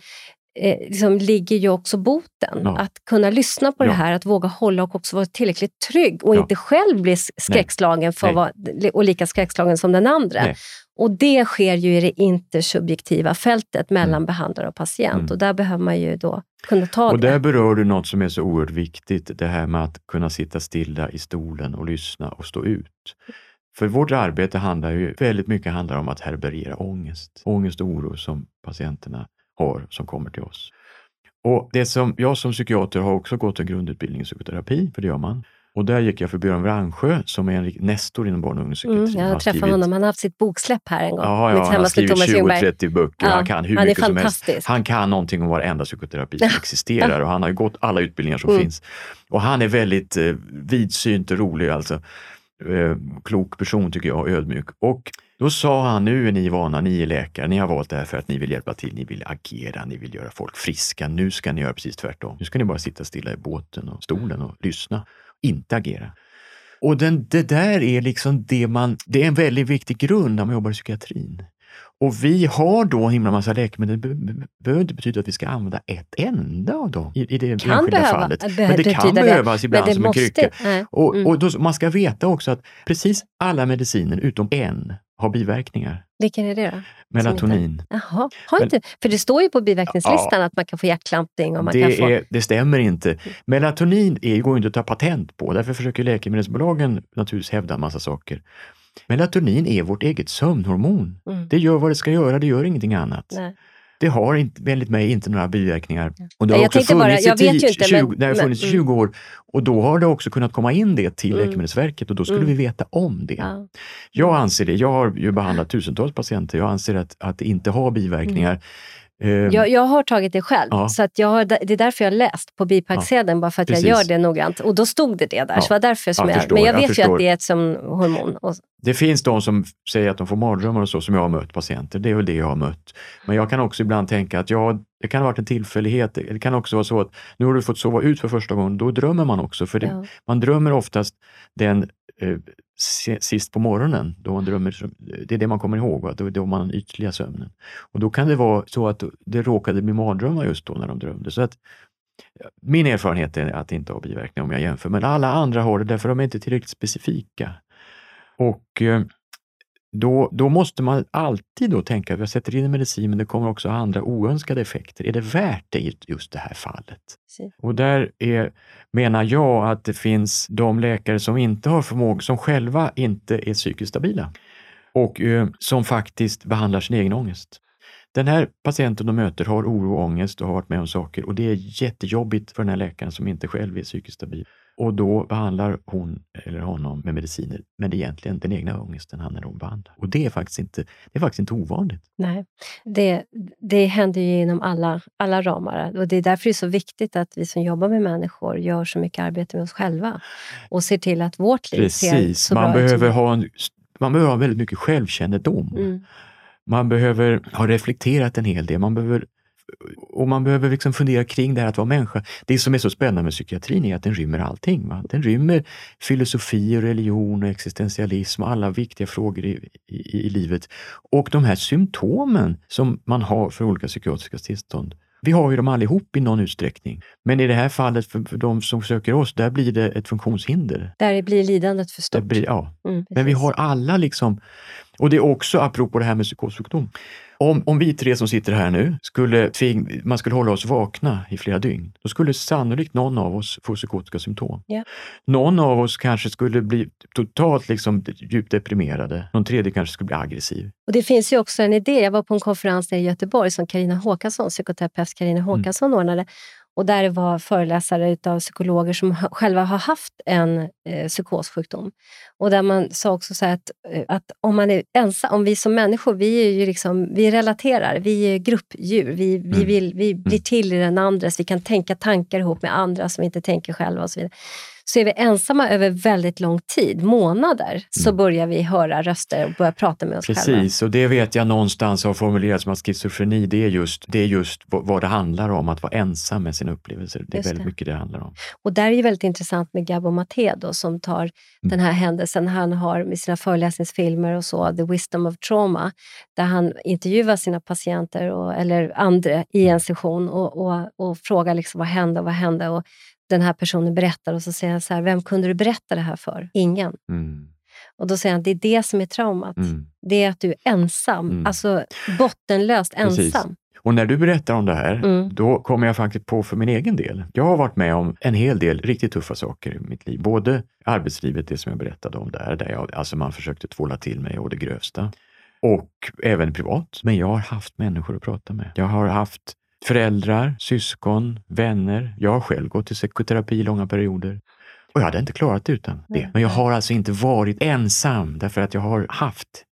Speaker 1: eh, liksom ligger ju också boten. Ja. Att kunna lyssna på ja. det här, att våga hålla och också vara tillräckligt trygg och ja. inte själv bli skräckslagen för Vara, och lika skräckslagen som den andra. Nej. Och det sker ju i det intersubjektiva fältet mellan mm. behandlare och patient mm. och där behöver man ju då kunna ta
Speaker 2: och
Speaker 1: det.
Speaker 2: Där berör du något som är så oerhört viktigt, det här med att kunna sitta stilla i stolen och lyssna och stå ut. För vårt arbete handlar ju väldigt mycket handlar om att härbärgera ångest. Ångest och oro som patienterna har som kommer till oss. Och det som jag som psykiater har också gått en grundutbildning i psykoterapi, för det gör man. Och där gick jag för Björn Wrangsjö som är en nestor inom barn och ungdomspsykiatri.
Speaker 1: Mm, jag har träffat honom, han har haft sitt boksläpp här en gång.
Speaker 2: Ja, ja han har skrivit 20-30 böcker. Ja, han kan hur han mycket som helst. Han kan någonting om varenda psykoterapi som existerar och han har ju gått alla utbildningar som mm. finns. Och han är väldigt eh, vidsynt och rolig alltså. Eh, klok person tycker jag, ödmjuk. Och då sa han, nu är ni vana, ni är läkare, ni har valt det här för att ni vill hjälpa till, ni vill agera, ni vill göra folk friska. Nu ska ni göra precis tvärtom. Nu ska ni bara sitta stilla i båten och stolen och lyssna, inte agera. Och den, det där är liksom det man, det är en väldigt viktig grund när man jobbar i psykiatrin. Och vi har då en himla massa läkemedel. Det behöver inte betyda att vi ska använda ett enda av dem i, i det kan enskilda behöva, fallet. Men det kan behövas det. ibland som måste, en krycka. Och, mm. och då, man ska veta också att precis alla mediciner utom en har biverkningar.
Speaker 1: Vilken är det då?
Speaker 2: Melatonin.
Speaker 1: Jaha, har inte, för det står ju på biverkningslistan ja, att man kan få hjärtklampning. Och man
Speaker 2: det,
Speaker 1: kan få...
Speaker 2: Är, det stämmer inte. Melatonin är, går inte att ta patent på, därför försöker läkemedelsbolagen naturligtvis hävda en massa saker. Melatonin är vårt eget sömnhormon. Mm. Det gör vad det ska göra, det gör ingenting annat. Nej. Det har inte, enligt mig inte några biverkningar. Och det har också funnits, bara, i, inte, 20, men, det har funnits men, 20 mm. år och då har det också kunnat komma in det till mm. Läkemedelsverket och då skulle mm. vi veta om det. Ja. Jag anser det, jag har ju behandlat tusentals patienter, jag anser att, att det inte har biverkningar.
Speaker 1: Ehm. Jag, jag, har tagit det själv, ja. så att jag har, det är därför jag har läst på bipacksedeln, ja. bara för att Precis. jag gör det noggrant. Och då stod det det där, ja. så det var därför som jag, jag men jag vet jag ju att det är ett sömnhormon.
Speaker 2: Det finns de som säger att de får mardrömmar och så, som jag har mött patienter. Det är väl det jag har mött. Men jag kan också ibland tänka att ja, det kan ha varit en tillfällighet. Det kan också vara så att nu har du fått sova ut för första gången, då drömmer man också. För det, man drömmer oftast den Eh, sist på morgonen, då man drömmer, det är det man kommer ihåg, va? då, då man ytliga sömnen. Och då kan det vara så att det råkade bli mardrömmar just då när de drömde. Så att, min erfarenhet är att det inte har biverkningar om jag jämför, men alla andra har det därför de är inte tillräckligt specifika. Och eh, då, då måste man alltid då tänka att jag sätter in en medicin men det kommer också andra oönskade effekter. Är det värt det i just det här fallet? Si. Och där är, menar jag att det finns de läkare som inte har förmåga, som själva inte är psykiskt stabila och eh, som faktiskt behandlar sin egen ångest. Den här patienten de möter har oro och ångest och har varit med om saker och det är jättejobbigt för den här läkaren som inte själv är psykiskt stabil. Och då behandlar hon eller honom med mediciner, men det är egentligen den egna ångesten han eller hon behandlar. Och det är faktiskt inte, det är faktiskt inte ovanligt.
Speaker 1: Nej, det, det händer ju inom alla, alla ramar. Och det är därför det är så viktigt att vi som jobbar med människor gör så mycket arbete med oss själva och ser till att vårt liv
Speaker 2: Precis.
Speaker 1: ser så
Speaker 2: man
Speaker 1: bra
Speaker 2: behöver
Speaker 1: ut.
Speaker 2: Ha en, man behöver ha väldigt mycket självkännedom. Mm. Man behöver ha reflekterat en hel del. Man behöver och man behöver liksom fundera kring det här att vara människa. Det som är så spännande med psykiatrin är att den rymmer allting. Va? Den rymmer filosofi, och religion, och existentialism och alla viktiga frågor i, i, i livet. Och de här symptomen som man har för olika psykiatriska tillstånd, vi har ju dem allihop i någon utsträckning. Men i det här fallet, för, för de som söker oss, där blir det ett funktionshinder.
Speaker 1: Där blir lidandet för stort.
Speaker 2: Blir, ja. Mm, Men vi har alla liksom, och det är också apropå det här med psykossjukdom, om, om vi tre som sitter här nu, skulle tving, man skulle hålla oss vakna i flera dygn, då skulle sannolikt någon av oss få psykotiska symptom.
Speaker 1: Yeah.
Speaker 2: Någon av oss kanske skulle bli totalt liksom djupt deprimerade. Någon tredje kanske skulle bli aggressiv.
Speaker 1: Och Det finns ju också en idé. Jag var på en konferens i Göteborg som Karina Håkansson, psykoterapeut Karina Håkansson mm. ordnade. Och där var föreläsare av psykologer som själva har haft en eh, psykossjukdom. Och där man sa också så att, eh, att om man är ensam, om vi som människor, vi, är ju liksom, vi relaterar, vi är gruppdjur. Vi, vi, mm. vill, vi blir mm. till i den andres, vi kan tänka tankar ihop med andra som vi inte tänker själva och så vidare så är vi ensamma över väldigt lång tid, månader, mm. så börjar vi höra röster och börja prata med oss
Speaker 2: Precis,
Speaker 1: själva.
Speaker 2: Precis, och det vet jag någonstans har formulerats som att schizofreni, det är just, det är just vad det handlar om, att vara ensam med sina upplevelser. Det är just väldigt det. mycket det handlar om.
Speaker 1: Och där är det väldigt intressant med Gabo Maté då, som tar mm. den här händelsen han har med sina föreläsningsfilmer och så, The Wisdom of Trauma, där han intervjuar sina patienter och, eller andra i en session och, och, och frågar liksom, vad hände och vad hände. Och den här personen berättar och så säger han så här, vem kunde du berätta det här för? Ingen. Mm. Och då säger han, det är det som är traumat. Mm. Det är att du är ensam, mm. alltså bottenlöst Precis. ensam.
Speaker 2: Och när du berättar om det här, mm. då kommer jag faktiskt på för min egen del. Jag har varit med om en hel del riktigt tuffa saker i mitt liv. Både arbetslivet, det som jag berättade om där, där jag, alltså man försökte tvåla till mig och det grövsta. Och även privat. Men jag har haft människor att prata med. Jag har haft föräldrar, syskon, vänner. Jag har själv gått i psykoterapi i långa perioder. Och jag hade inte klarat det utan det. Men jag har alltså inte varit ensam därför att jag har haft.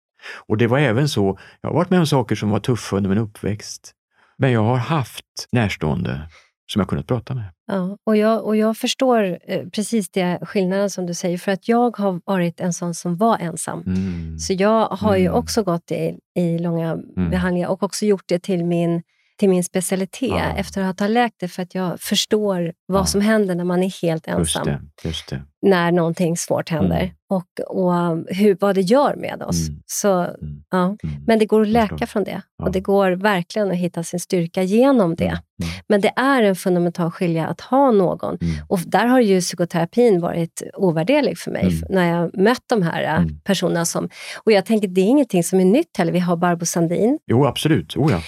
Speaker 2: Och det var även så, jag har varit med om saker som var tuffa under min uppväxt. Men jag har haft närstående som jag kunnat prata med.
Speaker 1: Ja, och jag, och jag förstår eh, precis det skillnaden som du säger, för att jag har varit en sån som var ensam. Mm. Så jag har mm. ju också gått i, i långa mm. behandlingar och också gjort det till min till min specialitet ja. efter att ha läkt det, för att jag förstår vad ja. som händer när man är helt ensam.
Speaker 2: Just det, just det.
Speaker 1: När någonting svårt händer mm. och, och hur, vad det gör med oss. Mm. Så, mm. Ja. Mm. Men det går att läka från det och det går verkligen att hitta sin styrka genom det. Mm. Mm. Men det är en fundamental skilja att ha någon. Och där har ju psykoterapin varit ovärderlig för mig, när jag mött de här äh, personerna. som... Och jag tänker, det är ingenting som är nytt heller. Vi har Barbro Sandin.
Speaker 2: Jo, absolut. Oh, ja.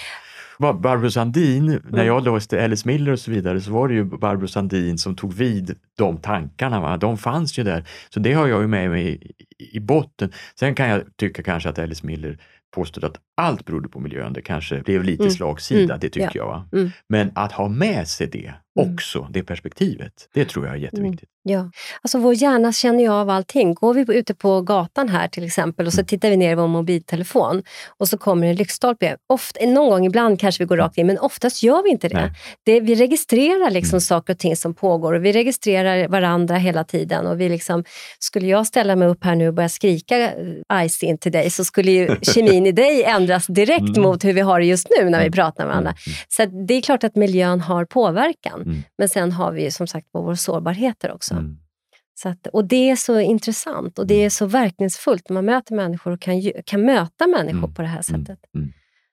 Speaker 2: Barbro Sandin, mm. när jag läste Alice Miller och så vidare, så var det ju Barbro Sandin som tog vid de tankarna. Va? De fanns ju där. Så det har jag ju med mig i, i botten. Sen kan jag tycka kanske att Alice Miller påstod att allt berodde på miljön. Det kanske blev lite mm. slagsida, mm. det tycker ja. jag. Mm. Men att ha med sig det mm. också, det perspektivet, det tror jag är jätteviktigt.
Speaker 1: Ja, alltså vår hjärna känner ju av allting. Går vi ute på gatan här till exempel och så mm. tittar vi ner i vår mobiltelefon och så kommer en lyktstolpe. Ofta, någon gång ibland kanske vi går rakt in, men oftast gör vi inte det. det vi registrerar liksom mm. saker och ting som pågår och vi registrerar varandra hela tiden. Och vi liksom, skulle jag ställa mig upp här nu och börja skrika eh, Ice till dig så skulle ju kemin i dig ändras direkt mm. mot hur vi har det just nu när vi mm. pratar med varandra. Mm. Så det är klart att miljön har påverkan. Mm. Men sen har vi som sagt våra sårbarheter också. Mm. Så att, och Det är så intressant och det mm. är så verkningsfullt när man möter människor och kan, kan möta människor mm. på det här sättet.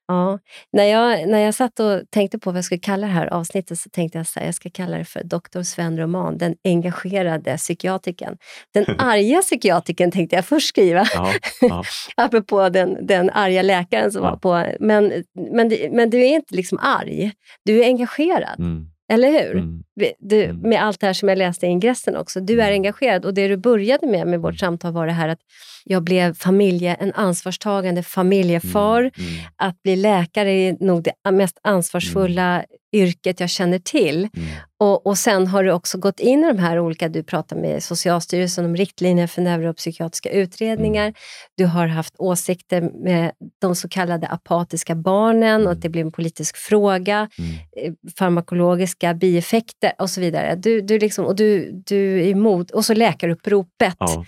Speaker 1: Ja. När, jag, när jag satt och tänkte på vad jag skulle kalla det här avsnittet så tänkte jag att jag ska kalla det för Dr. Sven Roman, den engagerade psykiatriken. Den arga psykiatriken tänkte jag först skriva, ja, ja. apropå den, den arga läkaren som ja. var på... Men, men, men du är inte liksom arg, du är engagerad. Mm. Eller hur? Mm. Du, mm. med allt det här som jag läste i ingressen också. Du är mm. engagerad och det du började med med vårt mm. samtal var det här att jag blev familje, en ansvarstagande familjefar. Mm. Mm. Att bli läkare är nog det mest ansvarsfulla yrket jag känner till. Mm. Och, och sen har du också gått in i de här olika, du pratar med Socialstyrelsen om riktlinjer för neuropsykiatriska utredningar. Mm. Du har haft åsikter med de så kallade apatiska barnen mm. och att det blir en politisk fråga. Mm. Eh, farmakologiska bieffekter och så vidare. Du, du, liksom, och du, du är emot, och så läkaruppropet. Ja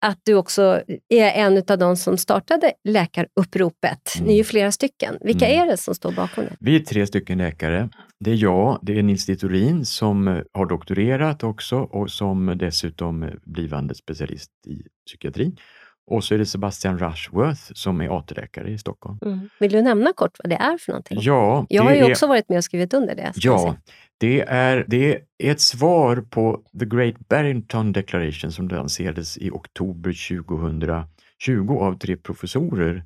Speaker 1: att du också är en av de som startade läkaruppropet. Mm. Ni är ju flera stycken. Vilka mm. är det som står bakom det?
Speaker 2: Vi är tre stycken läkare. Det är jag, det är Nils Dittorin som har doktorerat också och som dessutom blivande specialist i psykiatri. Och så är det Sebastian Rushworth som är AT-läkare i Stockholm. Mm.
Speaker 1: Vill du nämna kort vad det är för någonting?
Speaker 2: Ja,
Speaker 1: jag har ju är... också varit med och skrivit under det.
Speaker 2: Ja, det är, det är ett svar på The Great Barrington Declaration som lanserades i oktober 2020 av tre professorer,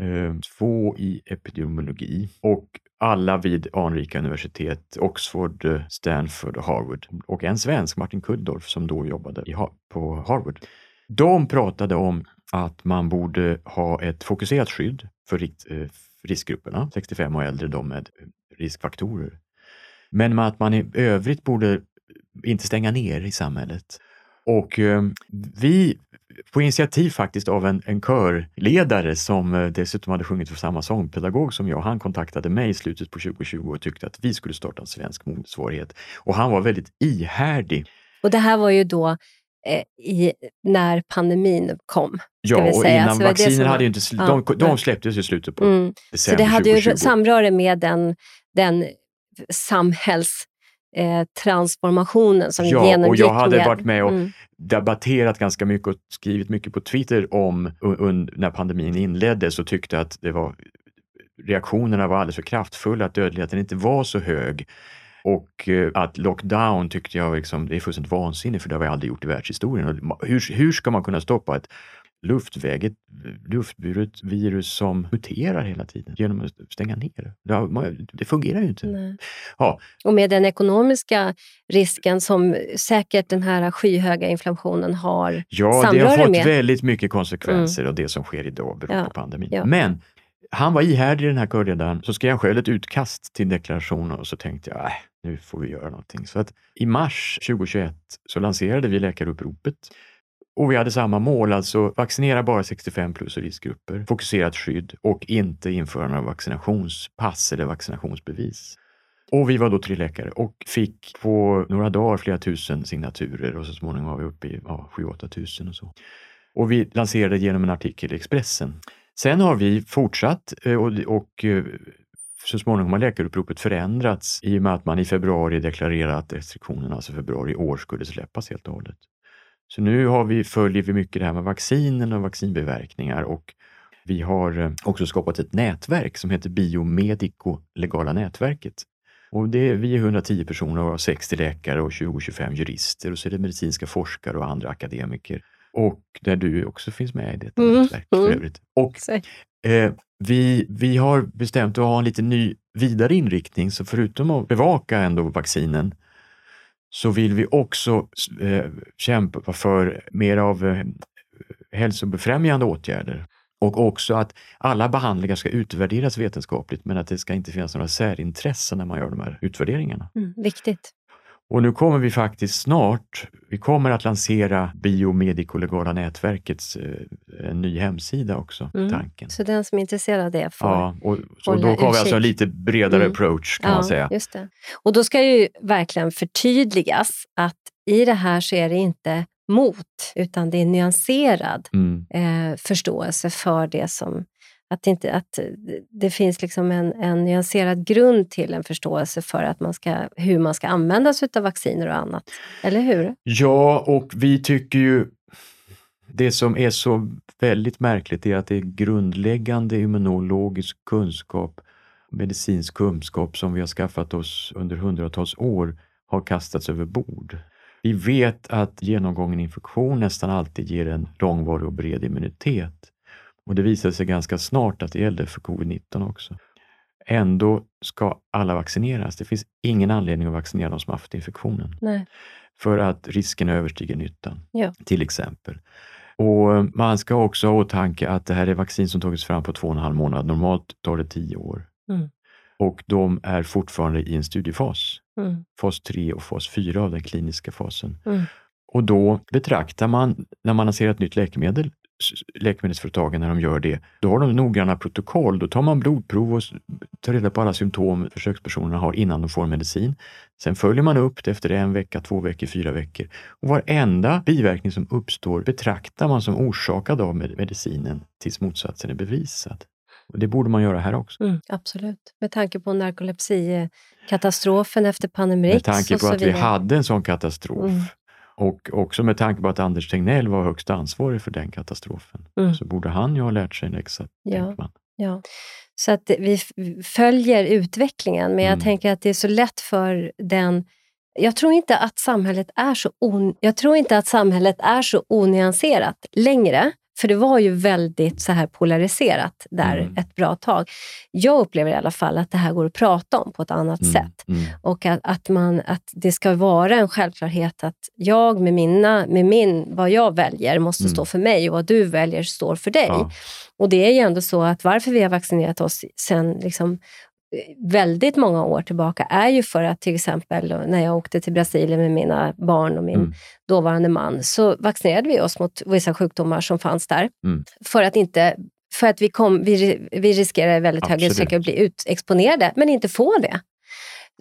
Speaker 2: eh, två i epidemiologi och alla vid anrika universitet, Oxford, Stanford och Harvard och en svensk, Martin Kulldorff, som då jobbade i, på Harvard. De pratade om att man borde ha ett fokuserat skydd för eh, riskgrupperna, 65 och äldre, de med eh, riskfaktorer. Men att man i övrigt borde eh, inte stänga ner i samhället. Och eh, vi, på initiativ faktiskt av en, en körledare som eh, dessutom hade sjungit för samma sångpedagog som jag, han kontaktade mig i slutet på 2020 och tyckte att vi skulle starta en svensk motsvarighet. Och han var väldigt ihärdig.
Speaker 1: Och det här var ju då i, när pandemin kom.
Speaker 2: Ja, och säga. innan vacciner hade ju inte... Ja, de, de släpptes i slutet på mm. december
Speaker 1: Så det hade 2020. ju samröre med den, den samhällstransformationen eh, som
Speaker 2: ja,
Speaker 1: genomgick.
Speaker 2: och jag hade med, varit med och mm. debatterat ganska mycket och skrivit mycket på Twitter om när pandemin inleddes och tyckte att det var reaktionerna var alldeles för kraftfulla, att dödligheten inte var så hög. Och eh, att lockdown tyckte jag liksom, det är fullständigt vansinnigt för det har vi aldrig gjort i världshistorien. Och hur, hur ska man kunna stoppa ett luftväget, luftburet virus som muterar hela tiden genom att stänga ner det? Det fungerar ju inte.
Speaker 1: Ja. Och med den ekonomiska risken som säkert den här skyhöga inflationen har
Speaker 2: Ja, det har fått med. väldigt mycket konsekvenser mm. av det som sker idag beroende ja. på pandemin. Ja. Men han var ihärdig den här körledaren, så skrev han själv ett utkast till deklaration och så tänkte jag, äh, nu får vi göra någonting. Så att i mars 2021 så lanserade vi läkaruppropet och vi hade samma mål, alltså vaccinera bara 65 plus och riskgrupper, fokuserat skydd och inte införa några vaccinationspass eller vaccinationsbevis. Och vi var då tre läkare och fick på några dagar flera tusen signaturer och så småningom var vi uppe i ja, 7-8 tusen och så. Och vi lanserade genom en artikel i Expressen. Sen har vi fortsatt eh, och, och eh, så småningom har läkaruppropet förändrats i och med att man i februari deklarerade att restriktionerna, alltså februari i år, skulle släppas helt och hållet. Så nu har vi, följer vi mycket det här med vaccinen och vaccinbiverkningar och vi har eh, också skapat ett nätverk som heter Biomedico Legala nätverket. Och det är, vi är 110 personer och 60 läkare och 20-25 jurister och så är det medicinska forskare och andra akademiker. Och där du också finns med i detta mm. nätverk för mm. övrigt. Och, eh, vi, vi har bestämt att ha en lite ny vidare inriktning, så förutom att bevaka ändå vaccinen så vill vi också eh, kämpa för mer av eh, hälsobefrämjande åtgärder och också att alla behandlingar ska utvärderas vetenskapligt men att det ska inte finnas några särintressen när man gör de här utvärderingarna.
Speaker 1: Mm, viktigt.
Speaker 2: Och nu kommer vi faktiskt snart, vi kommer att lansera Biomedico-legala nätverkets eh, ny hemsida också, mm. tanken.
Speaker 1: Så den som är intresserad av det får
Speaker 2: Ja, och, så då har vi alltså en lite bredare mm. approach kan
Speaker 1: ja,
Speaker 2: man säga.
Speaker 1: Just det. Och då ska ju verkligen förtydligas att i det här så är det inte mot, utan det är nyanserad mm. eh, förståelse för det som att, inte, att eh, det finns liksom en, en nyanserad grund till en förståelse för att man ska, hur man ska använda sig av vacciner och annat. Eller hur?
Speaker 2: Ja, och vi tycker ju Det som är så väldigt märkligt är att det är grundläggande immunologisk kunskap, medicinsk kunskap som vi har skaffat oss under hundratals år har kastats över bord. Vi vet att genomgången infektion nästan alltid ger en långvarig och bred immunitet. Och det visade sig ganska snart att det gällde för covid-19 också. Ändå ska alla vaccineras. Det finns ingen anledning att vaccinera de som haft infektionen.
Speaker 1: Nej.
Speaker 2: För att risken överstiger nyttan,
Speaker 1: ja.
Speaker 2: till exempel. Och Man ska också ha i åtanke att det här är vaccin som tagits fram på två och en halv månad. Normalt tar det tio år.
Speaker 1: Mm.
Speaker 2: Och de är fortfarande i en studiefas.
Speaker 1: Mm.
Speaker 2: Fas 3 och fas 4 av den kliniska fasen.
Speaker 1: Mm.
Speaker 2: Och då betraktar man, när man lanserar ett nytt läkemedel, läkemedelsföretagen när de gör det, då har de noggranna protokoll. Då tar man blodprov och tar reda på alla symptom försökspersonerna har innan de får medicin. Sen följer man upp det efter en vecka, två veckor, fyra veckor. Och varenda biverkning som uppstår betraktar man som orsakad av medicinen tills motsatsen är bevisad. Och det borde man göra här också.
Speaker 1: Mm, absolut. Med tanke på narkolepsikatastrofen efter Pandemrix.
Speaker 2: Med tanke på att vi hade en sån katastrof. Mm. Och också med tanke på att Anders Tegnell var högst ansvarig för den katastrofen, mm. så borde han ju ha lärt sig en läxa,
Speaker 1: ja. man. Ja. Så att vi följer utvecklingen, men jag mm. tänker att det är så lätt för den jag tror inte att samhället är så, on, jag tror inte att samhället är så onyanserat längre. För det var ju väldigt så här polariserat där mm. ett bra tag. Jag upplever i alla fall att det här går att prata om på ett annat mm. sätt. Mm. Och att, att, man, att det ska vara en självklarhet att jag med, mina, med min, vad jag väljer måste mm. stå för mig och vad du väljer står för dig. Ja. Och det är ju ändå så att varför vi har vaccinerat oss sen liksom väldigt många år tillbaka är ju för att till exempel när jag åkte till Brasilien med mina barn och min mm. dåvarande man, så vaccinerade vi oss mot vissa sjukdomar som fanns där. Mm. För att inte för att vi, kom, vi, vi riskerar i väldigt hög utsträckning att bli utexponerade, men inte få det.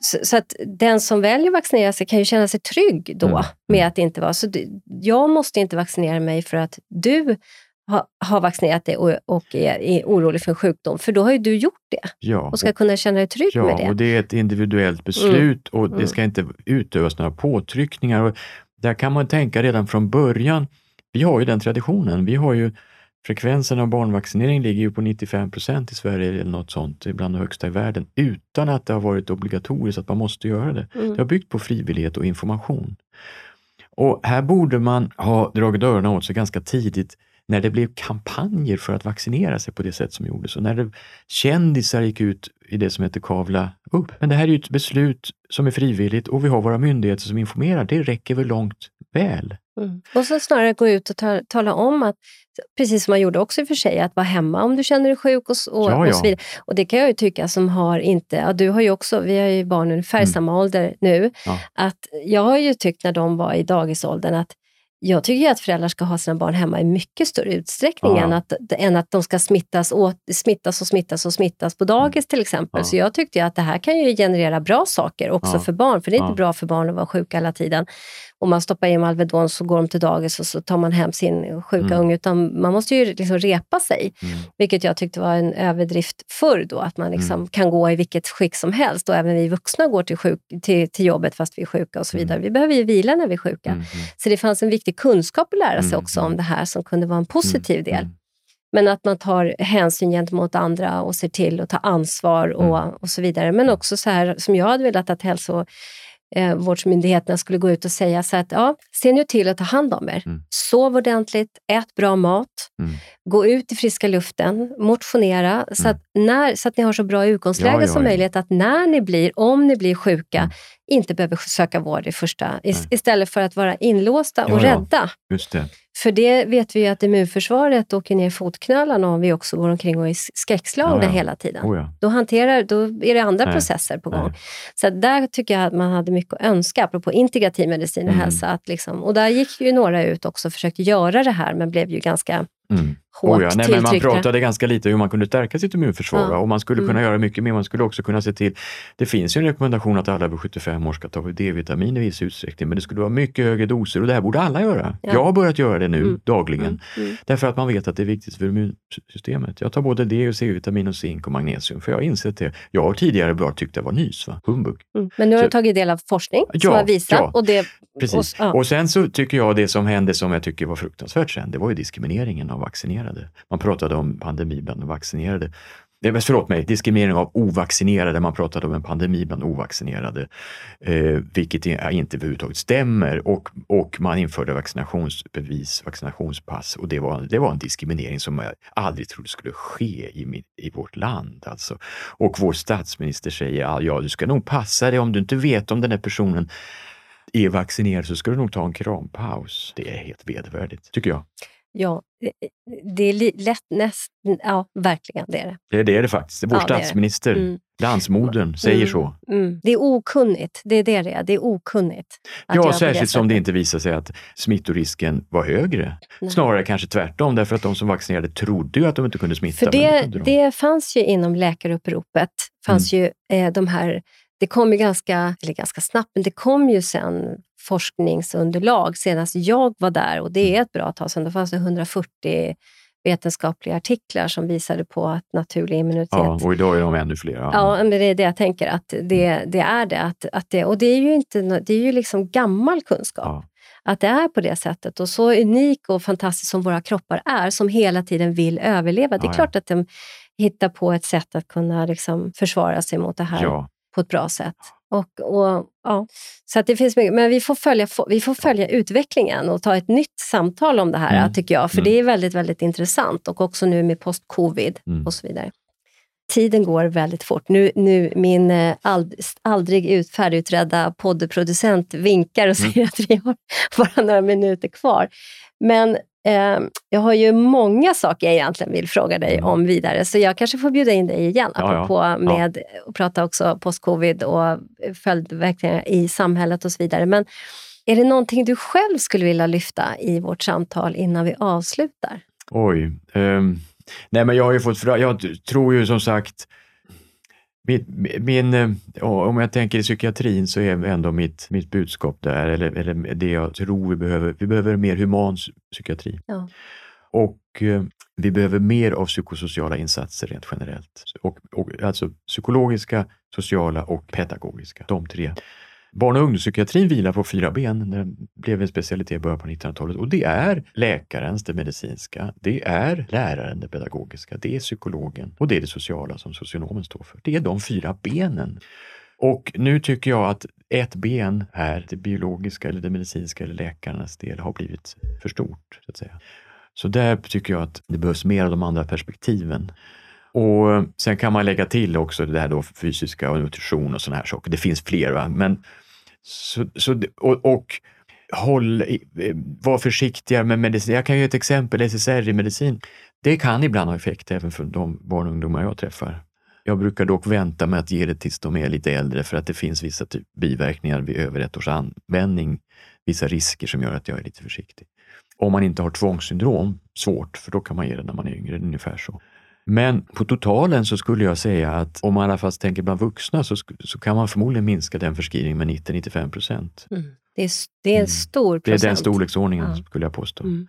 Speaker 1: Så, så, att den som väljer att vaccinera sig kan ju känna sig trygg då mm. med mm. att inte var så. Jag måste inte vaccinera mig för att du ha, har vaccinerat dig och, och är, är, orolig för en sjukdom, för då har ju du gjort det
Speaker 2: ja,
Speaker 1: och ska kunna känna dig trygg
Speaker 2: ja,
Speaker 1: med det.
Speaker 2: och det är ett individuellt beslut mm. och det mm. ska inte utövas några påtryckningar. Och där kan man tänka redan från början, vi har ju den traditionen, vi har ju Frekvensen av barnvaccinering ligger ju på 95 procent i Sverige eller något sånt, bland de högsta i världen, utan att det har varit obligatoriskt att man måste göra det. Mm. Det har byggt på frivillighet och information. Och här borde man ha dragit öronen åt sig ganska tidigt när det blev kampanjer för att vaccinera sig på det sätt som gjordes och när det, kändisar gick ut i det som heter kavla upp. Men det här är ju ett beslut som är frivilligt och vi har våra myndigheter som informerar. Det räcker väl långt väl?
Speaker 1: Mm. Och så snarare gå ut och ta, tala om att, precis som man gjorde också i och för sig, att vara hemma om du känner dig sjuk och, och, ja, och så vidare. Och det kan jag ju tycka som har inte, ja, du har ju också, vi har ju barn ungefär mm. samma ålder nu, ja. att jag har ju tyckt när de var i dagisåldern att jag tycker att föräldrar ska ha sina barn hemma i mycket större utsträckning ja. än, att, än att de ska smittas, åt, smittas och smittas och smittas på dagis till exempel. Ja. Så jag tyckte att det här kan ju generera bra saker också ja. för barn, för det är inte bra för barn att vara sjuka hela tiden. Och man stoppar in Alvedon så går de till dagis och så tar man hem sin sjuka mm. unge. Utan man måste ju liksom repa sig, mm. vilket jag tyckte var en överdrift förr då, att man liksom mm. kan gå i vilket skick som helst och även vi vuxna går till, sjuk, till, till jobbet fast vi är sjuka och så vidare. Mm. Vi behöver ju vila när vi är sjuka. Mm, mm. Så det fanns en viktig kunskap att lära sig också om det här som kunde vara en positiv del. Men att man tar hänsyn gentemot andra och ser till att ta ansvar och, och så vidare. Men också så här som jag hade velat att hälso eh, vårdsmyndigheterna skulle gå ut och säga så att ja, se nu till att ta hand om er. Mm. Sov ordentligt, ät bra mat, mm. gå ut i friska luften, motionera så, mm. att när, så att ni har så bra utgångsläge ja, ja, som ja. möjligt att när ni blir, om ni blir sjuka, mm. inte behöver söka vård i första, istället för att vara inlåsta och rädda.
Speaker 2: Just det.
Speaker 1: För det vet vi ju att immunförsvaret åker ner fotknölarna om vi också går omkring och är skräckslagna ja, ja. hela tiden.
Speaker 2: Oh ja.
Speaker 1: Då, hanterar, då är det andra Nej. processer på gång. Nej. Så där tycker jag att man hade mycket att önska, apropå integrativ medicin och mm. hälsa. Att liksom, och där gick ju några ut också och försökte göra det här, men blev ju ganska mm. Hårt oh ja,
Speaker 2: nej, men Man pratade ganska lite hur man kunde stärka sitt immunförsvar ja. och man skulle mm. kunna göra mycket mer. Man skulle också kunna se till, det finns ju en rekommendation att alla över 75 år ska ta D-vitamin i viss utsträckning, men det skulle vara mycket högre doser och det här borde alla göra. Ja. Jag har börjat göra det nu mm. dagligen, mm. mm. därför att man vet att det är viktigt för immunsystemet. Jag tar både D och C-vitamin och zink och magnesium, för jag har insett det. Jag har tidigare bara tyckt det var nys, va? humbug.
Speaker 1: Mm. Men nu har du tagit del av forskning ja, som har visat. Och det,
Speaker 2: precis. Och, och sen så tycker jag det som hände som jag tycker var fruktansvärt sen, det var ju diskrimineringen av ovaccinerade. Man pratade om pandemi bland de vaccinerade. Eh, förlåt mig, diskriminering av ovaccinerade. Man pratade om en pandemi bland ovaccinerade, eh, vilket inte överhuvudtaget stämmer. Och, och man införde vaccinationsbevis, vaccinationspass och det var, det var en diskriminering som jag aldrig trodde skulle ske i, i vårt land. Alltså. Och vår statsminister säger, ja du ska nog passa dig om du inte vet om den här personen är vaccinerad så ska du nog ta en krampaus. Det är helt vedervärdigt, tycker jag.
Speaker 1: Ja, det är lätt näst, ja verkligen det är det.
Speaker 2: Det, det är det faktiskt. Vår ja, statsminister, mm. landsmodern, säger mm. så.
Speaker 1: Mm. Det är okunnigt, det är det det är. Det är okunnigt.
Speaker 2: Ja, särskilt som det inte visar sig att smittorisken var högre. Nej. Snarare kanske tvärtom, därför att de som vaccinerade trodde ju att de inte kunde smitta.
Speaker 1: För det, det, det fanns ju inom läkaruppropet, fanns mm. ju eh, de här det kom ju ganska, eller ganska snabbt, men det kom ju sen forskningsunderlag senast jag var där och det är ett bra tag sedan. Då fanns det 140 vetenskapliga artiklar som visade på att naturlig immunitet...
Speaker 2: Ja, och idag är de ännu fler.
Speaker 1: Ja, ja men det är det jag tänker, att det, det är det. Att, att det och det är ju, inte, det är ju liksom gammal kunskap. Ja. Att det är på det sättet. Och så unik och fantastisk som våra kroppar är, som hela tiden vill överleva. Det är ja, klart att de hittar på ett sätt att kunna liksom försvara sig mot det här på ett bra sätt. Och, och, ja. Så att det finns mycket, men vi får, följa, vi får följa utvecklingen och ta ett nytt samtal om det här, mm. tycker jag. För mm. det är väldigt, väldigt intressant. Och också nu med post-covid mm. och så vidare. Tiden går väldigt fort. Nu, nu min eh, ald, aldrig ut, färdigutredda poddproducent vinkar och mm. säger att vi har bara några minuter kvar. Men Eh, jag har ju många saker jag egentligen vill fråga dig mm. om vidare, så jag kanske får bjuda in dig igen, apropå ja, ja. med att prata också post-covid och följdverkningar i samhället och så vidare. Men är det någonting du själv skulle vilja lyfta i vårt samtal innan vi avslutar?
Speaker 2: Oj. Um, nej, men jag har ju fått Jag tror ju som sagt min, min, eh, om jag tänker i psykiatrin så är ändå mitt, mitt budskap där, eller, eller det jag tror vi behöver, vi behöver mer human psykiatri. Ja. Och eh, vi behöver mer av psykosociala insatser rent generellt. Och, och, alltså psykologiska, sociala och pedagogiska, de tre. Barn och ungdomspsykiatrin vilar på fyra ben. Det blev en specialitet i början på 1900-talet och det är läkarens, det medicinska, det är läraren, det pedagogiska, det är psykologen och det är det sociala som socionomen står för. Det är de fyra benen. Och nu tycker jag att ett ben här, det biologiska eller det medicinska eller läkarnas del, har blivit för stort. Så att säga. Så där tycker jag att det behövs mer av de andra perspektiven. Och Sen kan man lägga till också det här då fysiska och nutrition och sådana här saker. Det finns fler, va? men så, så, och, och håll, eh, var försiktiga med medicin. Jag kan ge ett exempel, SSRI i medicin. Det kan ibland ha effekt även för de barn och ungdomar jag träffar. Jag brukar dock vänta med att ge det tills de är lite äldre för att det finns vissa typ biverkningar vid över ett års användning, vissa risker som gör att jag är lite försiktig. Om man inte har tvångssyndrom, svårt, för då kan man ge det när man är yngre, ungefär så. Men på totalen så skulle jag säga att om man i alla fall tänker bland vuxna så, så kan man förmodligen minska den förskrivningen med 90-95 procent. Mm.
Speaker 1: Det, är, det är en mm. stor procent.
Speaker 2: Det är den storleksordningen ja. skulle jag påstå. Mm.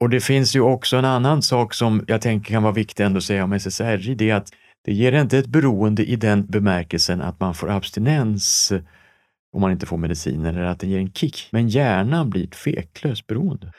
Speaker 2: Och det finns ju också en annan sak som jag tänker kan vara viktig ändå att säga om SSRI, det är att det ger inte ett beroende i den bemärkelsen att man får abstinens om man inte får medicin eller att den ger en kick. Men hjärnan blir ett tveklöst beroende.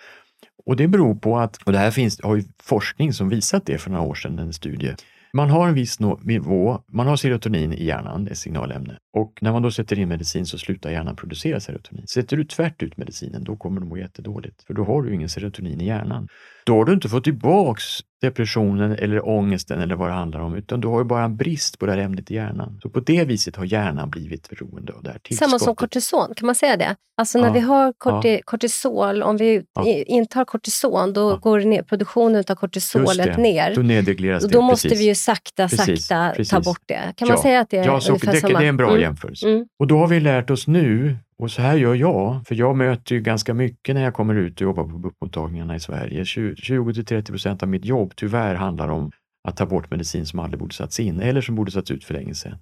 Speaker 2: Och det beror på att, och det här finns, har ju forskning som visat det för några år sedan, en studie. Man har en viss nivå, man har serotonin i hjärnan, det är signalämne. Och när man då sätter in medicin så slutar hjärnan producera serotonin. Sätter du tvärt ut medicinen, då kommer du må jättedåligt. För då har du ingen serotonin i hjärnan. Då har du inte fått tillbaks depressionen eller ångesten eller vad det handlar om, utan du har ju bara en brist på det här ämnet i hjärnan. Så på det viset har hjärnan blivit beroende av det här tillskottet.
Speaker 1: Samma som kortison, kan man säga det? Alltså när ja, vi har korti ja. kortisol, om vi ja. intar kortison, då går ner, produktionen av kortisolet ner.
Speaker 2: Då nedregleras
Speaker 1: det. Då måste precis. vi ju sakta, precis, sakta precis. ta bort det. Kan man säga att det är
Speaker 2: ja, så, det, samma? det är en bra mm. jämförelse. Mm. Och då har vi lärt oss nu och så här gör jag, för jag möter ju ganska mycket när jag kommer ut och jobbar på BUP-mottagningarna i Sverige. 20-30 procent av mitt jobb tyvärr handlar om att ta bort medicin som aldrig borde satts in eller som borde satts ut för länge sedan.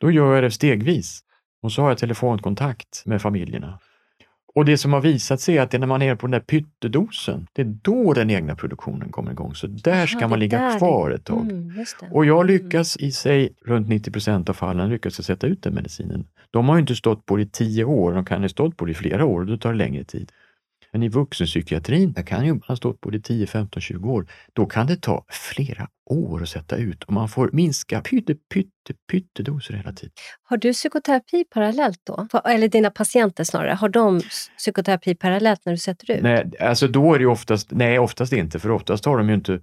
Speaker 2: Då gör jag det stegvis och så har jag telefonkontakt med familjerna. Och det som har visat sig är att det är när man är på den där pyttedosen, det är då den egna produktionen kommer igång. Så där ska Aha, man ligga där. kvar ett tag. Mm, och jag mm. lyckas i sig, runt 90 procent av fallen, lyckas jag sätta ut den medicinen. De har ju inte stått på det i tio år, de kan ha stått på det i flera år och då tar det längre tid. Men i vuxenpsykiatrin, där kan ju ha stått på det 10, 15, 20 år. Då kan det ta flera år att sätta ut och man får minska pytte, pytte, pyttedoser hela tiden.
Speaker 1: Har du psykoterapi parallellt då? Eller dina patienter snarare, har de psykoterapi parallellt när du sätter ut?
Speaker 2: Nej, alltså då är det oftast, nej oftast inte, för oftast har de ju inte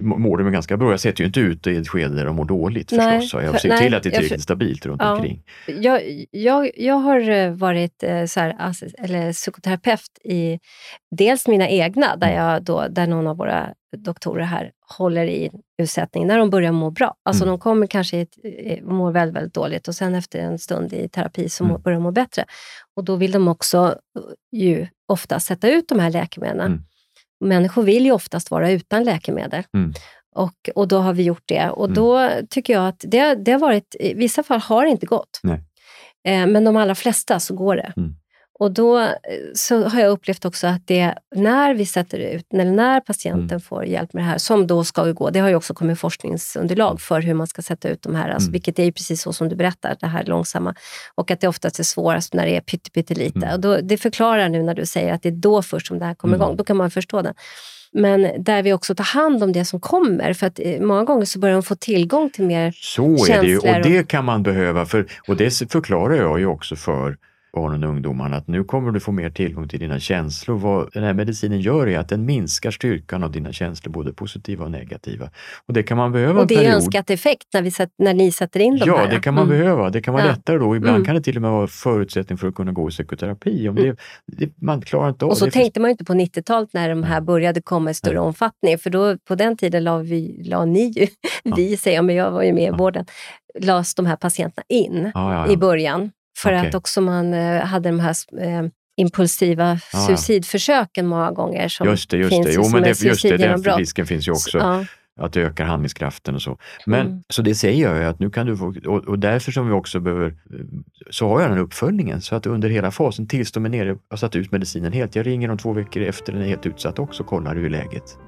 Speaker 2: mår de ganska bra. Jag sätter ju inte ut i ett skede där de mår dåligt nej, förstås. Jag ser nej, till att det är tillräckligt stabilt runt ja, omkring.
Speaker 1: Jag, jag, jag har eh, varit eh, så här, eller psykoterapeut i dels mina egna, där, mm. jag då, där någon av våra doktorer här håller i utsättning när de börjar må bra. Alltså mm. de kommer kanske i, mår väldigt, väldigt dåligt och sen efter en stund i terapi så mm. börjar de må bättre. Och då vill de också eh, ju ofta sätta ut de här läkemedlen. Mm. Människor vill ju oftast vara utan läkemedel. Mm. Och, och då har vi gjort det. Och mm. då tycker jag att det, det har varit, i vissa fall har det inte gått. Eh, men de allra flesta så går det. Mm. Och då eh, så har jag upplevt också att det, när vi sätter ut, eller när patienten mm. får hjälp med det här, som då ska gå, det har ju också kommit forskningsunderlag för hur man ska sätta ut de här, alltså, mm. vilket är ju precis så som du berättar, det här långsamma. Och att det oftast är svårast när det är pyttelite. Mm. Och då, det förklarar nu när du säger att det är då först som det här kommer mm. igång, då kan man förstå det. Men där vi också tar hand om det som kommer. För att eh, många gånger så börjar de få tillgång till mer
Speaker 2: Så är det ju och det kan man behöva. För, och det förklarar jag ju också för barnen och ungdomarna att nu kommer du få mer tillgång till dina känslor. Vad den här medicinen gör är att den minskar styrkan av dina känslor, både positiva och negativa. Och det kan man behöva
Speaker 1: Och det är önskat effekt när, vi sätt, när ni sätter in
Speaker 2: de
Speaker 1: ja,
Speaker 2: här? Ja, det kan man mm. behöva. Det kan vara ja. lättare då. Ibland mm. kan det till och med vara förutsättning för att kunna gå i psykoterapi. Om mm. det, det, man klarar inte av
Speaker 1: Och så det tänkte man ju inte på 90-talet när de här började komma i större Nej. omfattning, för då, på den tiden la, vi, la ni ju, ja. vi säger, men jag var ju med i vården, lades de här patienterna in i början. För okay. att också man eh, hade de här eh, impulsiva ja. suicidförsöken många gånger. Som
Speaker 2: just det, just finns det. Jo, men det, just det, den risken finns ju också. Ja. Att det ökar handlingskraften och så. Men mm. så det säger jag att nu kan du få, och, och därför som vi också behöver, så har jag den uppföljningen så att under hela fasen tills de är nere och satt ut medicinen helt. Jag ringer dem två veckor efter den är helt utsatt också och kollar hur läget.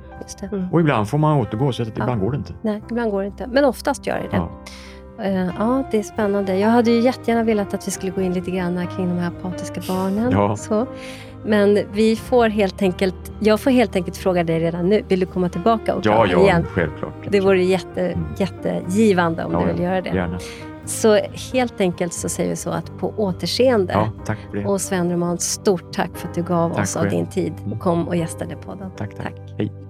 Speaker 2: Mm. Och ibland får man återgå så att ja. ibland går det inte.
Speaker 1: Nej, ibland går det inte. Men oftast gör det det. Ja. Eh, ja, det är spännande. Jag hade ju jättegärna velat att vi skulle gå in lite grann kring de här apatiska barnen. Ja. Så. Men vi får helt enkelt, jag får helt enkelt fråga dig redan nu. Vill du komma tillbaka och
Speaker 2: ja,
Speaker 1: ja, igen?
Speaker 2: självklart.
Speaker 1: Det vore jätte, mm. jättegivande om ja, du vill göra det.
Speaker 2: Gärna.
Speaker 1: Så helt enkelt så säger vi så att på återseende.
Speaker 2: Ja, tack för det.
Speaker 1: Och Sven Roman, stort tack för att du gav tack oss av din tid och mm. kom och gästade podden.
Speaker 2: Tack, tack. tack. Hej.